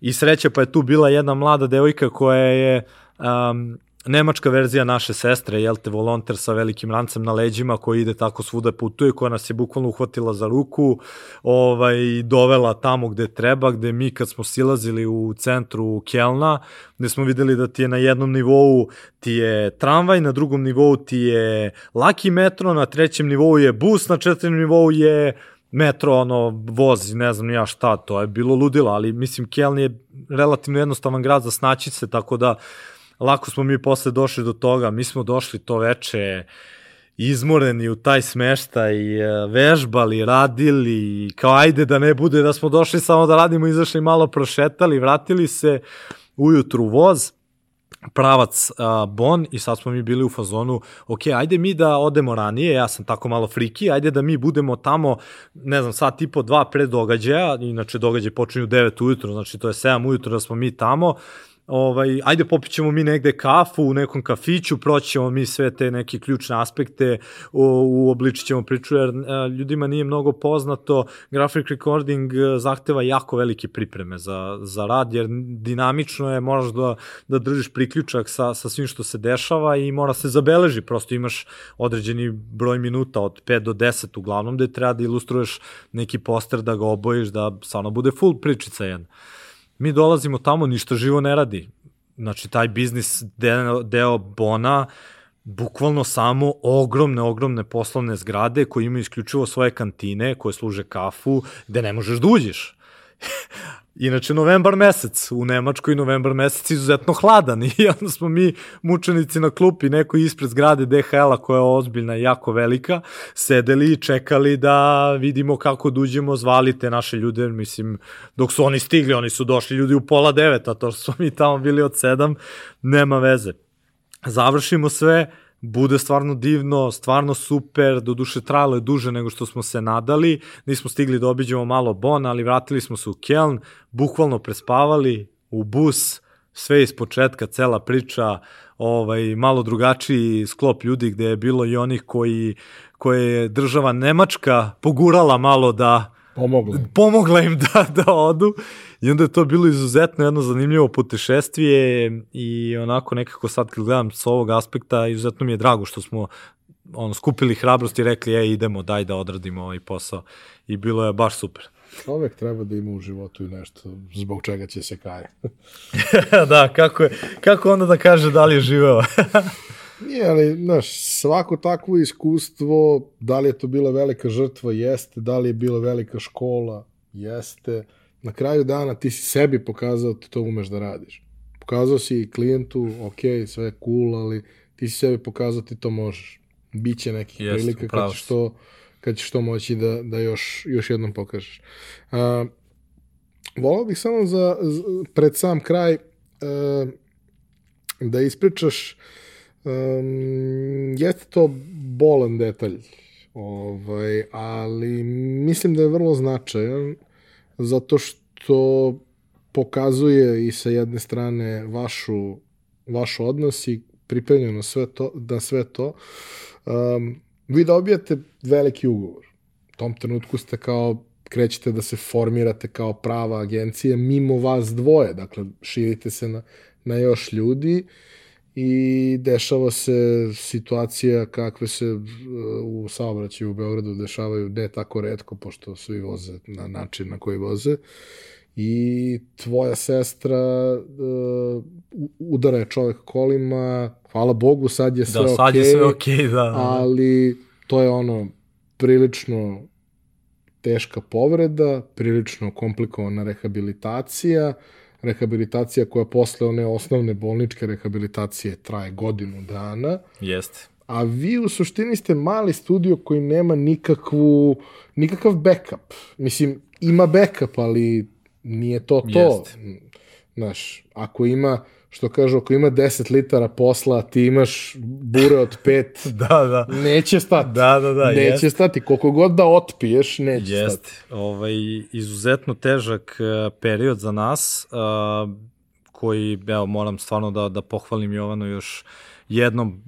I sreća, pa je tu bila jedna mlada devojka koja je um, nemačka verzija naše sestre, jel te, volonter sa velikim rancem na leđima koji ide tako svuda putuje, koja nas je bukvalno uhvatila za ruku, ovaj, dovela tamo gde treba, gde mi kad smo silazili u centru Kelna, gde smo videli da ti je na jednom nivou ti je tramvaj, na drugom nivou ti je laki metro, na trećem nivou je bus, na četvrtom nivou je metro, ono, voz, ne znam ja šta, to je bilo ludilo, ali mislim, Keln je relativno jednostavan grad za snaći se, tako da lako smo mi posle došli do toga, mi smo došli to veče izmoreni u taj smeštaj, e, vežbali, radili, kao ajde da ne bude da smo došli samo da radimo, izašli malo prošetali, vratili se ujutru voz, pravac uh, Bon i sad smo mi bili u fazonu, ok, ajde mi da odemo ranije, ja sam tako malo friki, ajde da mi budemo tamo, ne znam, sad tipo dva pred događaja, inače događaj počinju u 9 ujutro, znači to je 7 ujutro da smo mi tamo, ovaj, ajde popićemo mi negde kafu u nekom kafiću, proćemo mi sve te neke ključne aspekte, u, u obličit ćemo priču, jer e, ljudima nije mnogo poznato, graphic recording e, zahteva jako velike pripreme za, za rad, jer dinamično je, moraš da, da držiš priključak sa, sa svim što se dešava i mora se zabeleži, prosto imaš određeni broj minuta od 5 do 10 uglavnom, gde treba da ilustruješ neki poster, da ga obojiš, da stvarno bude full pričica jedna mi dolazimo tamo, ništa živo ne radi. Znači, taj biznis deo, deo Bona, bukvalno samo ogromne, ogromne poslovne zgrade koje imaju isključivo svoje kantine, koje služe kafu, gde ne možeš da uđeš. Inače, novembar mesec, u Nemačkoj novembar mesec izuzetno hladan i onda smo mi mučenici na klupi, neko ispred zgrade DHL-a koja je ozbiljna i jako velika, sedeli i čekali da vidimo kako duđemo, da zvali te naše ljude, mislim, dok su oni stigli, oni su došli ljudi u pola deveta, to smo mi tamo bili od sedam, nema veze. Završimo sve, bude stvarno divno, stvarno super, do duše trajalo je duže nego što smo se nadali, nismo stigli da obiđemo malo Bon, ali vratili smo se u Keln, bukvalno prespavali u bus, sve iz početka, cela priča, ovaj, malo drugačiji sklop ljudi gde je bilo i onih koji, koje je država Nemačka pogurala malo da
Pomogla.
Pomogla im da, da odu i onda je to bilo izuzetno jedno zanimljivo putešestvije i onako nekako sad kad gledam s ovog aspekta izuzetno mi je drago što smo ono, skupili hrabrost i rekli ej idemo daj da odradimo ovaj posao i bilo je baš super.
Čovek treba da ima u životu i nešto zbog čega će se kaje.
da, kako, je, kako onda da kaže da li je živeo?
Nije, ali, znaš, svako takvo iskustvo, da li je to bila velika žrtva, jeste, da li je bila velika škola, jeste. Na kraju dana ti si sebi pokazao da to umeš da radiš. Pokazao si klijentu, ok, sve je cool, ali ti si sebi pokazao da ti to možeš. Biće nekih
Jeste,
prilika kad ćeš to, kad ćeš to moći da, da još, još jednom pokažeš. A, volao bih samo za, za pred sam kraj a, da ispričaš Um, jeste to bolan detalj, ovaj, ali mislim da je vrlo značajan zato što pokazuje i sa jedne strane vašu, vaš odnos i pripremljeno sve to, da sve to. Um, vi dobijate veliki ugovor. U tom trenutku ste kao krećete da se formirate kao prava agencija mimo vas dvoje, dakle širite se na, na još ljudi i dešava se situacija kakve se uh, u saobraćaju u Beogradu dešavaju ne tako redko, pošto svi voze na način na koji voze. I tvoja sestra uh, udara je čovek kolima, hvala Bogu, sad je sve
da, sad
okej,
je sve okej, okay, da, da.
ali to je ono prilično teška povreda, prilično komplikovana rehabilitacija, rehabilitacija koja posle one osnovne bolničke rehabilitacije traje godinu dana.
Jeste.
A vi u suštini ste mali studio koji nema nikakvu, nikakav backup. Mislim, ima backup, ali nije to to.
Jeste.
Znaš, ako ima, što kažu, ako ima 10 litara posla, ti imaš bure od 5,
da, da.
neće stati.
Da, da, da,
Neće
jest.
stati. Koliko god da otpiješ, neće
Jeste.
stati.
Ovaj, izuzetno težak uh, period za nas, uh, koji, evo, moram stvarno da, da pohvalim Jovanu još jednom,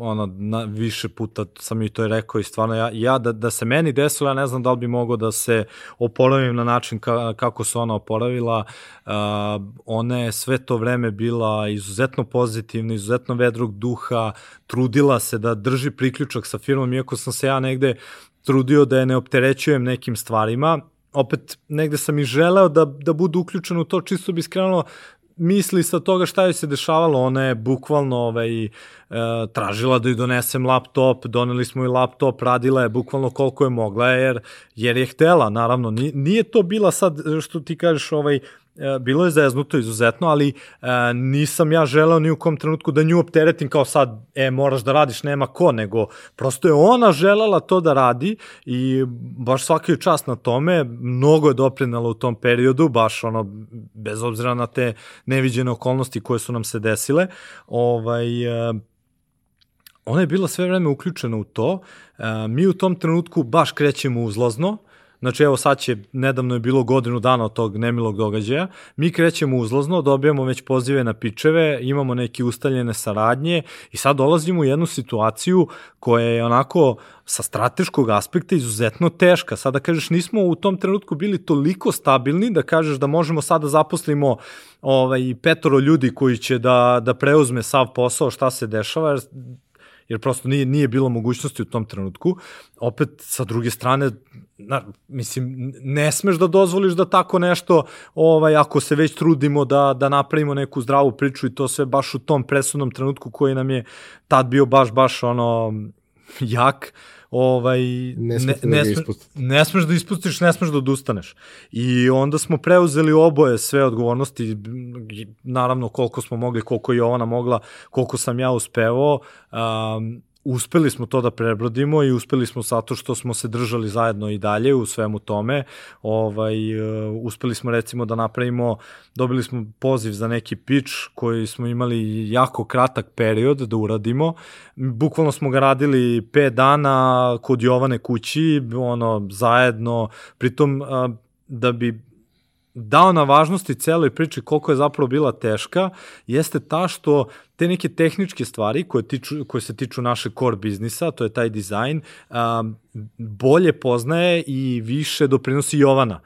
ono, na, više puta sam i to je rekao i stvarno ja, ja da, da se meni desilo, ja ne znam da li bi mogao da se oporavim na način ka, kako se ona oporavila. Uh, ona je sve to vreme bila izuzetno pozitivna, izuzetno vedrog duha, trudila se da drži priključak sa firmom, iako sam se ja negde trudio da je ne opterećujem nekim stvarima, opet negde sam i želeo da, da budu uključen u to, čisto bi skrenulo misli sa toga šta joj se dešavalo, ona je bukvalno ovaj, e, tražila da joj donesem laptop, doneli smo joj laptop, radila je bukvalno koliko je mogla, jer, jer je htela, naravno, nije, nije to bila sad, što ti kažeš, ovaj, bilo je zeznuto izuzetno, ali e, nisam ja želeo ni u kom trenutku da nju opteretim kao sad, e, moraš da radiš, nema ko, nego prosto je ona želela to da radi i baš svaki je čast na tome, mnogo je doprinala u tom periodu, baš ono, bez obzira na te neviđene okolnosti koje su nam se desile, ovaj, e, ona je bila sve vreme uključena u to, e, mi u tom trenutku baš krećemo uzlazno, Znači, evo sad će, nedavno je bilo godinu dana od tog nemilog događaja, mi krećemo uzlazno, dobijamo već pozive na pičeve, imamo neke ustaljene saradnje i sad dolazimo u jednu situaciju koja je onako sa strateškog aspekta izuzetno teška. Sada kažeš, nismo u tom trenutku bili toliko stabilni da kažeš da možemo sada da zaposlimo ovaj, petoro ljudi koji će da, da preuzme sav posao šta se dešava, jer jer prosto nije, nije bilo mogućnosti u tom trenutku. Opet, sa druge strane, na, mislim, ne smeš da dozvoliš da tako nešto, ovaj, ako se već trudimo da, da napravimo neku zdravu priču i to sve baš u tom presudnom trenutku koji nam je tad bio baš, baš ono, jak, ovaj,
Ne smete da
ne, ne smeš da ispustiš, ne smeš da odustaneš. I onda smo preuzeli oboje sve odgovornosti, naravno koliko smo mogli, koliko je Jovana mogla, koliko sam ja uspevao. Um, uspeli smo to da prebrodimo i uspeli smo zato što smo se držali zajedno i dalje u svemu tome. Ovaj, uh, uspeli smo recimo da napravimo, dobili smo poziv za neki pitch koji smo imali jako kratak period da uradimo. Bukvalno smo ga radili 5 dana kod Jovane kući, ono, zajedno, pritom uh, da bi dao na važnosti celoj priči koliko je zapravo bila teška, jeste ta što te neke tehničke stvari koje, tiču, koje se tiču naše core biznisa, to je taj dizajn, um, bolje poznaje i više doprinosi Jovana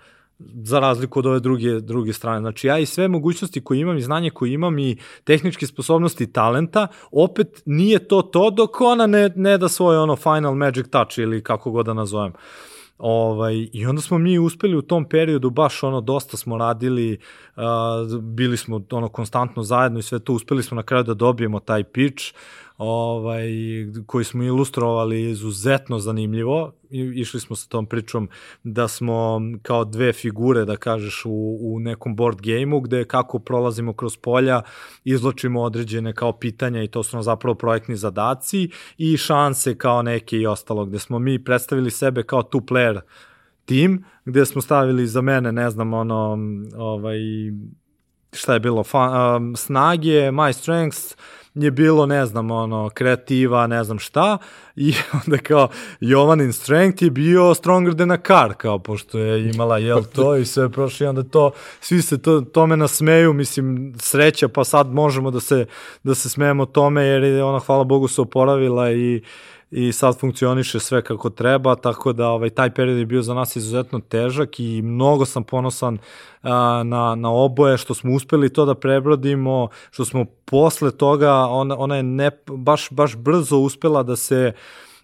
za razliku od ove druge, druge strane. Znači ja i sve mogućnosti koje imam i znanje koje imam i tehničke sposobnosti i talenta, opet nije to to dok ona ne, ne da svoj ono final magic touch ili kako god da nazovem. Ovaj, I onda smo mi uspeli u tom periodu, baš ono, dosta smo radili, uh, bili smo ono konstantno zajedno i sve to, uspeli smo na kraju da dobijemo taj pitch, ovaj, koji smo ilustrovali izuzetno zanimljivo. I, išli smo sa tom pričom da smo kao dve figure, da kažeš, u, u nekom board gameu, gde kako prolazimo kroz polja, izločimo određene kao pitanja i to su nam zapravo projektni zadaci i šanse kao neke i ostalo, gde smo mi predstavili sebe kao two player tim, gde smo stavili za mene, ne znam, ono, ovaj, šta je bilo, fa, um, snage, my strengths, je bilo, ne znam, ono, kreativa, ne znam šta, i onda kao Jovanin strength je bio stronger than a car, kao, pošto je imala, jel, to i sve prošlo, i onda to, svi se to, tome nasmeju, mislim, sreća, pa sad možemo da se, da se smejemo tome, jer je ona, hvala Bogu, se oporavila i, i sad funkcioniše sve kako treba, tako da ovaj, taj period je bio za nas izuzetno težak i mnogo sam ponosan a, na, na oboje što smo uspeli to da prebrodimo, što smo posle toga, ona, ona je ne, baš, baš brzo uspela da se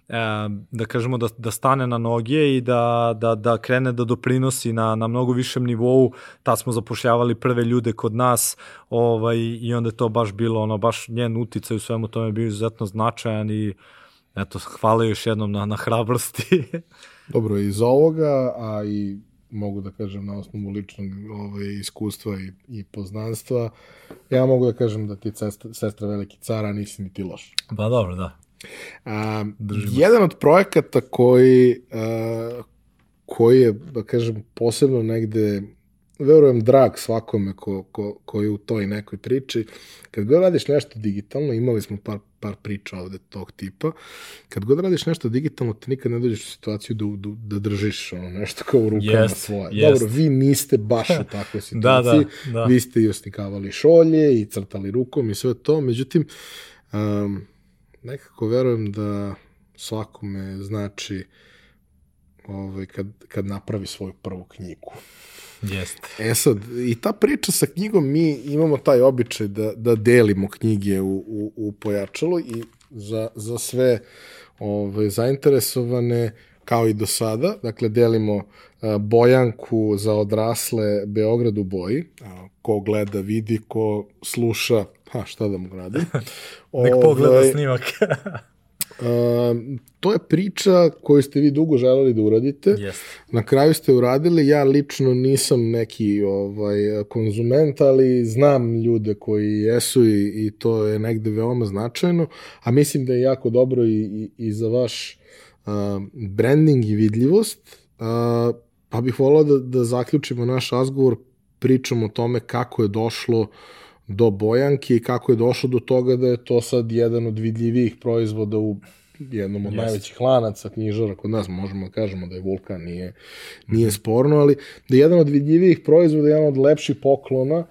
e, da kažemo da, da stane na noge i da, da, da krene da doprinosi na, na mnogo višem nivou, tad smo zapošljavali prve ljude kod nas ovaj, i onda je to baš bilo, ono, baš njen uticaj u svemu tome bio izuzetno značajan i eto, hvala još jednom na, na hrabrosti.
Dobro, iz ovoga, a i mogu da kažem na osnovu ličnog ovaj, iskustva i, i poznanstva, ja mogu da kažem da ti sestra, sestra veliki cara nisi ni ti loš.
pa dobro, da.
A, jedan od projekata koji, a, koji je, da kažem, posebno negde, verujem, drag svakome ko, ko, ko je u toj nekoj priči, kad god radiš nešto digitalno, imali smo par, par priča ovde tog tipa, kad god radiš nešto digitalno, ti nikad ne dođeš u situaciju da, da, da držiš ono, nešto kao u rukama
Jest,
svoje.
jest.
Dobro, vi niste baš u takvoj
Da,
situaciji,
da, da.
vi ste i oslikavali šolje i crtali rukom i sve to, međutim, um, nekako verujem da svakome znači ovaj, kad, kad napravi svoju prvu knjigu.
Jeste.
E sad, i ta priča sa knjigom, mi imamo taj običaj da, da delimo knjige u, u, u pojačalu i za, za sve ove, zainteresovane, kao i do sada, dakle, delimo a, bojanku za odrasle Beograd u boji, a, ko gleda vidi, ko sluša, ha, šta da mu radim.
Nek pogleda
Ovaj,
snimak.
To je priča koju ste vi dugo želeli da uradite.
Jeste.
Na kraju ste uradili, ja lično nisam neki ovaj konzument, ali znam ljude koji jesu i, i to je negde veoma značajno, a mislim da je jako dobro i, i, i za vaš uh, branding i vidljivost. Uh, pa bih volao da, da zaključimo naš razgovor pričom o tome kako je došlo do bojanke i kako je došlo do toga da je to sad jedan od vidljivijih proizvoda u jednom od
Jeste.
najvećih lanaca knjižara kod nas, možemo da kažemo da je Vulkan, nije, nije sporno, ali da je jedan od vidljivijih proizvoda, jedan od lepših poklona,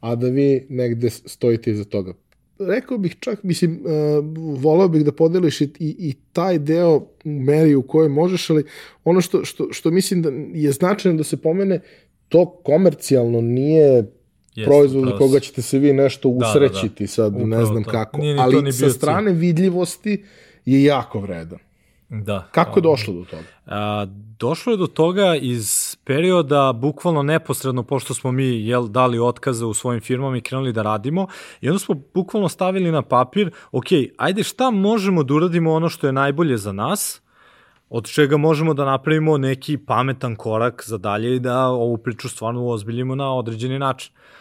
a da vi negde stojite iza toga. Rekao bih čak, mislim, uh, volao bih da podeliš i, i, i taj deo u meri u kojoj možeš, ali ono što, što, što mislim da je značajno da se pomene, to komercijalno nije
Jeste,
proizvod za koga ćete se vi nešto
da, da.
usrećiti sad, ne
Upravo
znam
to.
kako,
Nije
ali
ni
sa strane vidljivosti je jako vredan.
Da.
Kako je došlo do toga?
A, došlo je do toga iz perioda, bukvalno neposredno, pošto smo mi jel, dali otkaze u svojim firmama i krenuli da radimo, i onda smo bukvalno stavili na papir, ok, ajde šta možemo da uradimo ono što je najbolje za nas, od čega možemo da napravimo neki pametan korak za dalje i da ovu priču stvarno ozbiljimo na određeni način. E,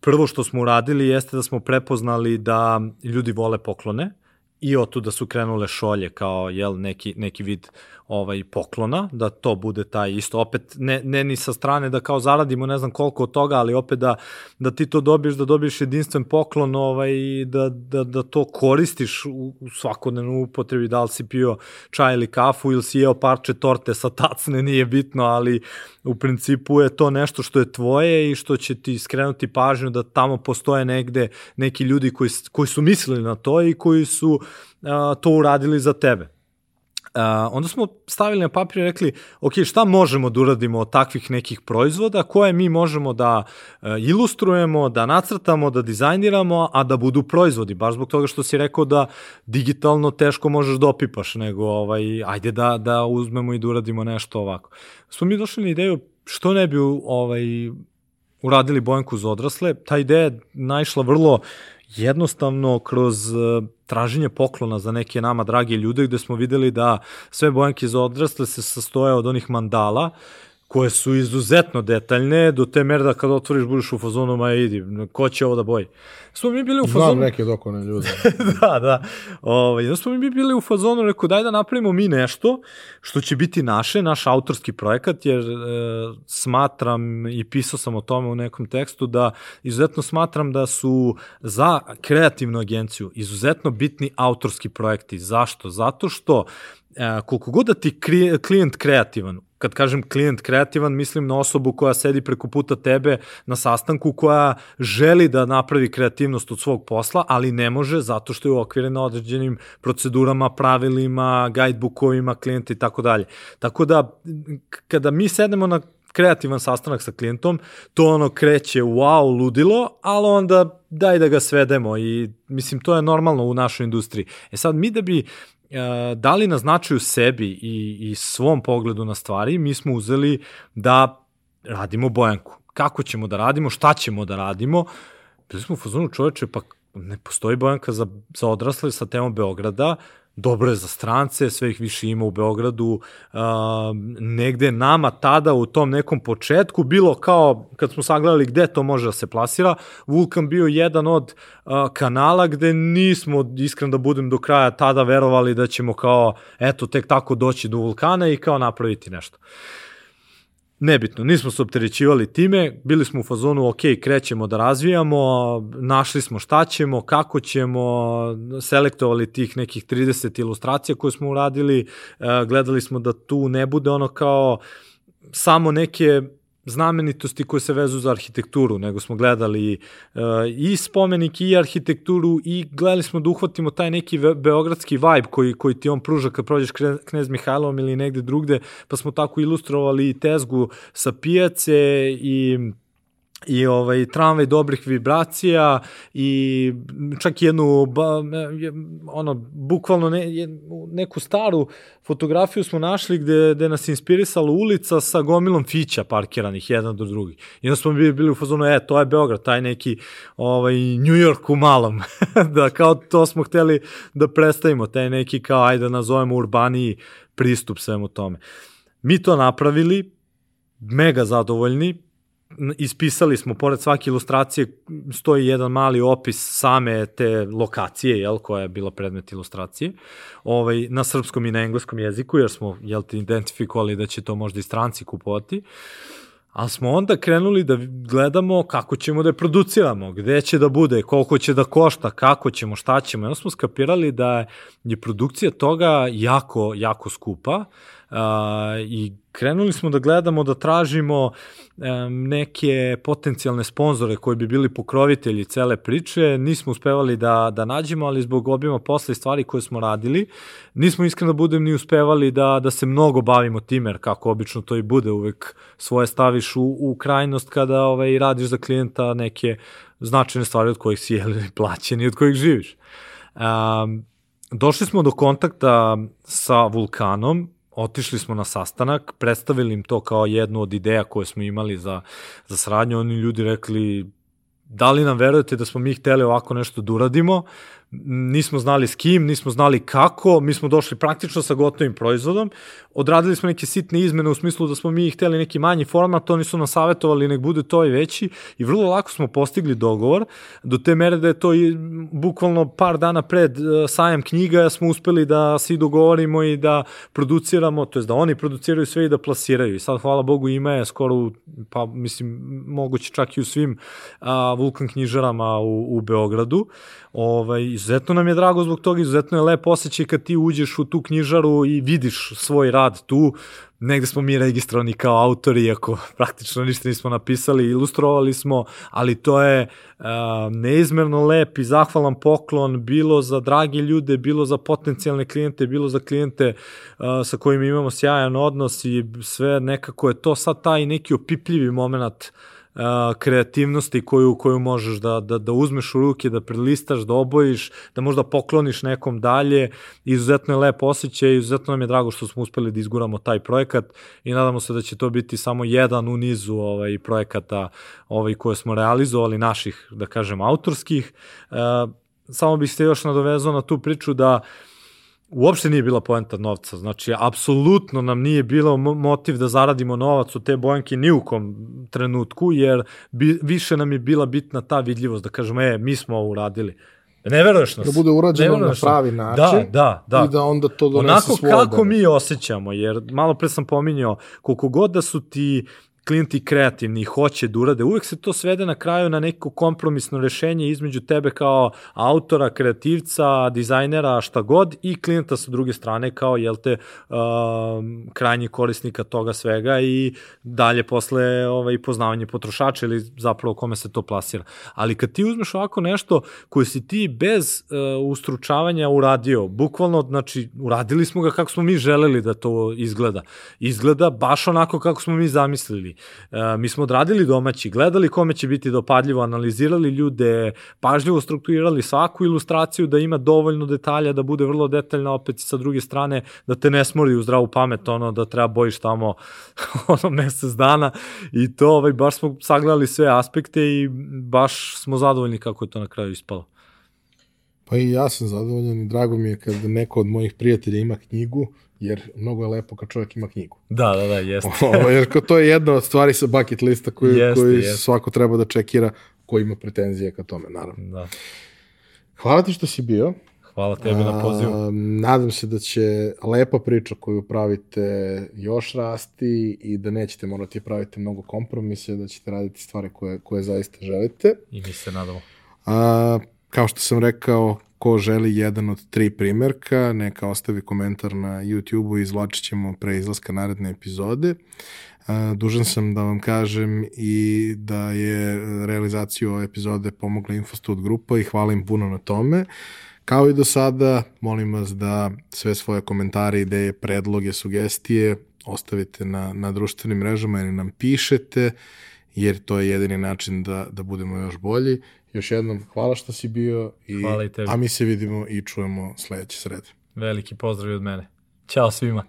prvo što smo uradili jeste da smo prepoznali da ljudi vole poklone i od tu da su krenule šolje kao jel, neki, neki vid ovaj poklona, da to bude taj isto, opet ne, ne ni sa strane da kao zaradimo ne znam koliko od toga, ali opet da, da ti to dobiješ, da dobiješ jedinstven poklon ovaj, da, da, da to koristiš u, u svakodnevnu upotrebi, da li si pio čaj ili kafu ili si jeo parče torte sa tacne, nije bitno, ali u principu je to nešto što je tvoje i što će ti skrenuti pažnju da tamo postoje negde neki ljudi koji, koji su mislili na to i koji su a, to uradili za tebe. Uh, onda smo stavili na papir i rekli, ok, šta možemo da uradimo od takvih nekih proizvoda, koje mi možemo da uh, ilustrujemo, da nacrtamo, da dizajniramo, a da budu proizvodi, baš zbog toga što si rekao da digitalno teško možeš da opipaš, nego ovaj, ajde da, da uzmemo i da uradimo nešto ovako. Smo mi došli na ideju što ne bi ovaj, uradili Bojanku za odrasle, ta ideja je naišla vrlo jednostavno kroz uh, traženje poklona za neke nama dragi ljude gde smo videli da sve bojanke za odrasle se sastoje od onih mandala koje su izuzetno detaljne, do te mere da kada otvoriš budeš u fazonu, ma idi, ko će ovo da boji. Smo mi bili u fazonu...
Znam neke dokone ljude.
da, da. Ovaj, da smo mi bili u fazonu, rekao, daj da napravimo mi nešto što će biti naše, naš autorski projekat, jer e, smatram i pisao sam o tome u nekom tekstu da izuzetno smatram da su za kreativnu agenciju izuzetno bitni autorski projekti. Zašto? Zato što e, koliko god da ti klijent kreativan, kad kažem klijent kreativan, mislim na osobu koja sedi preko puta tebe na sastanku, koja želi da napravi kreativnost od svog posla, ali ne može zato što je uokvirena određenim procedurama, pravilima, guidebookovima klijenta i tako dalje. Tako da, kada mi sednemo na kreativan sastanak sa klijentom, to ono kreće wow, ludilo, ali onda daj da ga svedemo i mislim to je normalno u našoj industriji. E sad mi da bi dali na značaju sebi i, i svom pogledu na stvari, mi smo uzeli da radimo bojanku. Kako ćemo da radimo, šta ćemo da radimo, bili smo u fazonu čoveče, pa ne postoji bojanka za, za odrasle sa temom Beograda, dobro je za strance, sve ih više ima u Beogradu, uh, negde nama tada u tom nekom početku bilo kao, kad smo sagledali gde to može da se plasira, Vulkan bio jedan od uh, kanala gde nismo, iskren da budem do kraja, tada verovali da ćemo kao, eto, tek tako doći do Vulkana i kao napraviti nešto. Nebitno, nismo se opterećivali time, bili smo u fazonu, ok, krećemo da razvijamo, našli smo šta ćemo, kako ćemo, selektovali tih nekih 30 ilustracija koje smo uradili, e, gledali smo da tu ne bude ono kao samo neke znamenitosti koje se vezu za arhitekturu, nego smo gledali uh, i spomenik i arhitekturu i gledali smo da uhvatimo taj neki beogradski vibe koji, koji ti on pruža kad prođeš Knez Mihajlovom ili negde drugde, pa smo tako ilustrovali i tezgu sa pijace i i ovaj tramvaj dobrih vibracija i čak jednu ba, ono bukvalno ne, neku staru fotografiju smo našli gde, gde nas inspirisala ulica sa gomilom fića parkiranih jedan do drugi. I onda smo bili, bili u fazonu, e, to je Beograd, taj neki ovaj, New York u malom. da kao to smo hteli da predstavimo, taj neki kao, ajde nazovemo urbaniji pristup svemu tome. Mi to napravili, mega zadovoljni, ispisali smo, pored svake ilustracije, stoji jedan mali opis same te lokacije, jel, koja je bila predmet ilustracije, ovaj, na srpskom i na engleskom jeziku, jer smo, jel, te identifikovali da će to možda i stranci kupovati. Ali smo onda krenuli da gledamo kako ćemo da je produciramo, gde će da bude, koliko će da košta, kako ćemo, šta ćemo. I onda smo skapirali da je produkcija toga jako, jako skupa, I krenuli smo da gledamo, da tražimo neke potencijalne sponzore koji bi bili pokrovitelji cele priče. Nismo uspevali da, da nađemo, ali zbog obima posla i stvari koje smo radili, nismo iskreno da budem ni uspevali da, da se mnogo bavimo time, jer kako obično to i bude, uvek svoje staviš u, u krajnost kada ovaj, radiš za klijenta neke značajne stvari od kojih si jeli plaćen i od kojih živiš. Um, došli smo do kontakta sa Vulkanom otišli smo na sastanak, predstavili im to kao jednu od ideja koje smo imali za, za saradnju, oni ljudi rekli da li nam verujete da smo mi hteli ovako nešto da uradimo, nismo znali s kim, nismo znali kako, mi smo došli praktično sa gotovim proizvodom, odradili smo neke sitne izmene u smislu da smo mi hteli neki manji format, oni su nam savjetovali nek bude to i veći i vrlo lako smo postigli dogovor, do te mere da je to i bukvalno par dana pred uh, sajam knjiga smo uspeli da se dogovorimo i da produciramo, to je da oni produciraju sve i da plasiraju. I sad hvala Bogu ima je skoro, pa mislim moguće čak i u svim uh, vulkan knjižarama u, u Beogradu, Ovaj, izuzetno nam je drago zbog toga, izuzetno je lep osjećaj kad ti uđeš u tu knjižaru i vidiš svoj rad tu, negde smo mi registrovani kao autori, iako praktično ništa nismo napisali, ilustrovali smo, ali to je uh, neizmerno lep i zahvalan poklon bilo za dragi ljude, bilo za potencijalne klijente, bilo za klijente uh, sa kojima imamo sjajan odnos i sve nekako je to sad taj neki opipljivi moment uh, kreativnosti koju, koju možeš da, da, da uzmeš u ruke, da prelistaš, da obojiš, da možda pokloniš nekom dalje. Izuzetno je lep osjećaj, izuzetno nam je drago što smo uspeli da izguramo taj projekat i nadamo se da će to biti samo jedan u nizu ovaj, projekata ovaj, koje smo realizovali, naših, da kažem, autorskih. E, samo bih se još nadovezao na tu priču da uh, uopšte nije bila poenta novca. Znači, apsolutno nam nije bilo motiv da zaradimo novac u te bojanke ni u kom trenutku, jer bi, više nam je bila bitna ta vidljivost, da kažemo, e, mi smo ovo uradili. Ne veruješ nas.
Da bude urađeno na pravi
da,
način.
Da, da, da.
I da onda to donese
Onako
svoje.
kako mi osjećamo, jer malo pre sam pominjao, koliko god da su ti klijenti kreativni i hoće da urade, uvek se to svede na kraju na neko kompromisno rešenje između tebe kao autora, kreativca, dizajnera, šta god i klijenta sa druge strane kao, jel te, uh, krajnji korisnika toga svega i dalje posle ovaj, poznavanje potrošača ili zapravo kome se to plasira. Ali kad ti uzmeš ovako nešto koje si ti bez uh, ustručavanja uradio, bukvalno, znači, uradili smo ga kako smo mi želeli da to izgleda. Izgleda baš onako kako smo mi zamislili Uh, mi smo odradili domaći, gledali kome će biti dopadljivo, analizirali ljude, pažljivo strukturirali svaku ilustraciju da ima dovoljno detalja, da bude vrlo detaljna opet sa druge strane, da te ne smori u zdravu pamet, ono da treba bojiš tamo ono mesec dana i to ovaj, baš smo sagledali sve aspekte i baš smo zadovoljni kako je to na kraju ispalo.
Pa i ja sam zadovoljan i drago mi je kad neko od mojih prijatelja ima knjigu jer mnogo je lepo kad čovjek ima knjigu.
Da, da, da, jeste.
jer to je jedna od stvari sa bucket lista koju, jeste, koju jeste. svako treba da čekira ko ima pretenzije ka tome, naravno.
Da.
Hvala ti što si bio.
Hvala tebi na pozivu. A,
nadam se da će lepa priča koju pravite još rasti i da nećete morati praviti mnogo kompromise, da ćete raditi stvari koje, koje zaista želite.
I mi se nadamo.
A, kao što sam rekao, ko želi jedan od tri primerka, neka ostavi komentar na YouTube-u i izvlačit ćemo pre izlaska naredne epizode. Dužan sam da vam kažem i da je realizaciju ove epizode pomogla Infostud grupa i hvala im puno na tome. Kao i do sada, molim vas da sve svoje komentare, ideje, predloge, sugestije ostavite na, na društvenim mrežama ili nam pišete, jer to je jedini način da, da budemo još bolji Još jednom, hvala što si bio. I,
hvala i tebi.
A mi se vidimo i čujemo sledeće srede.
Veliki pozdrav od mene. Ćao svima.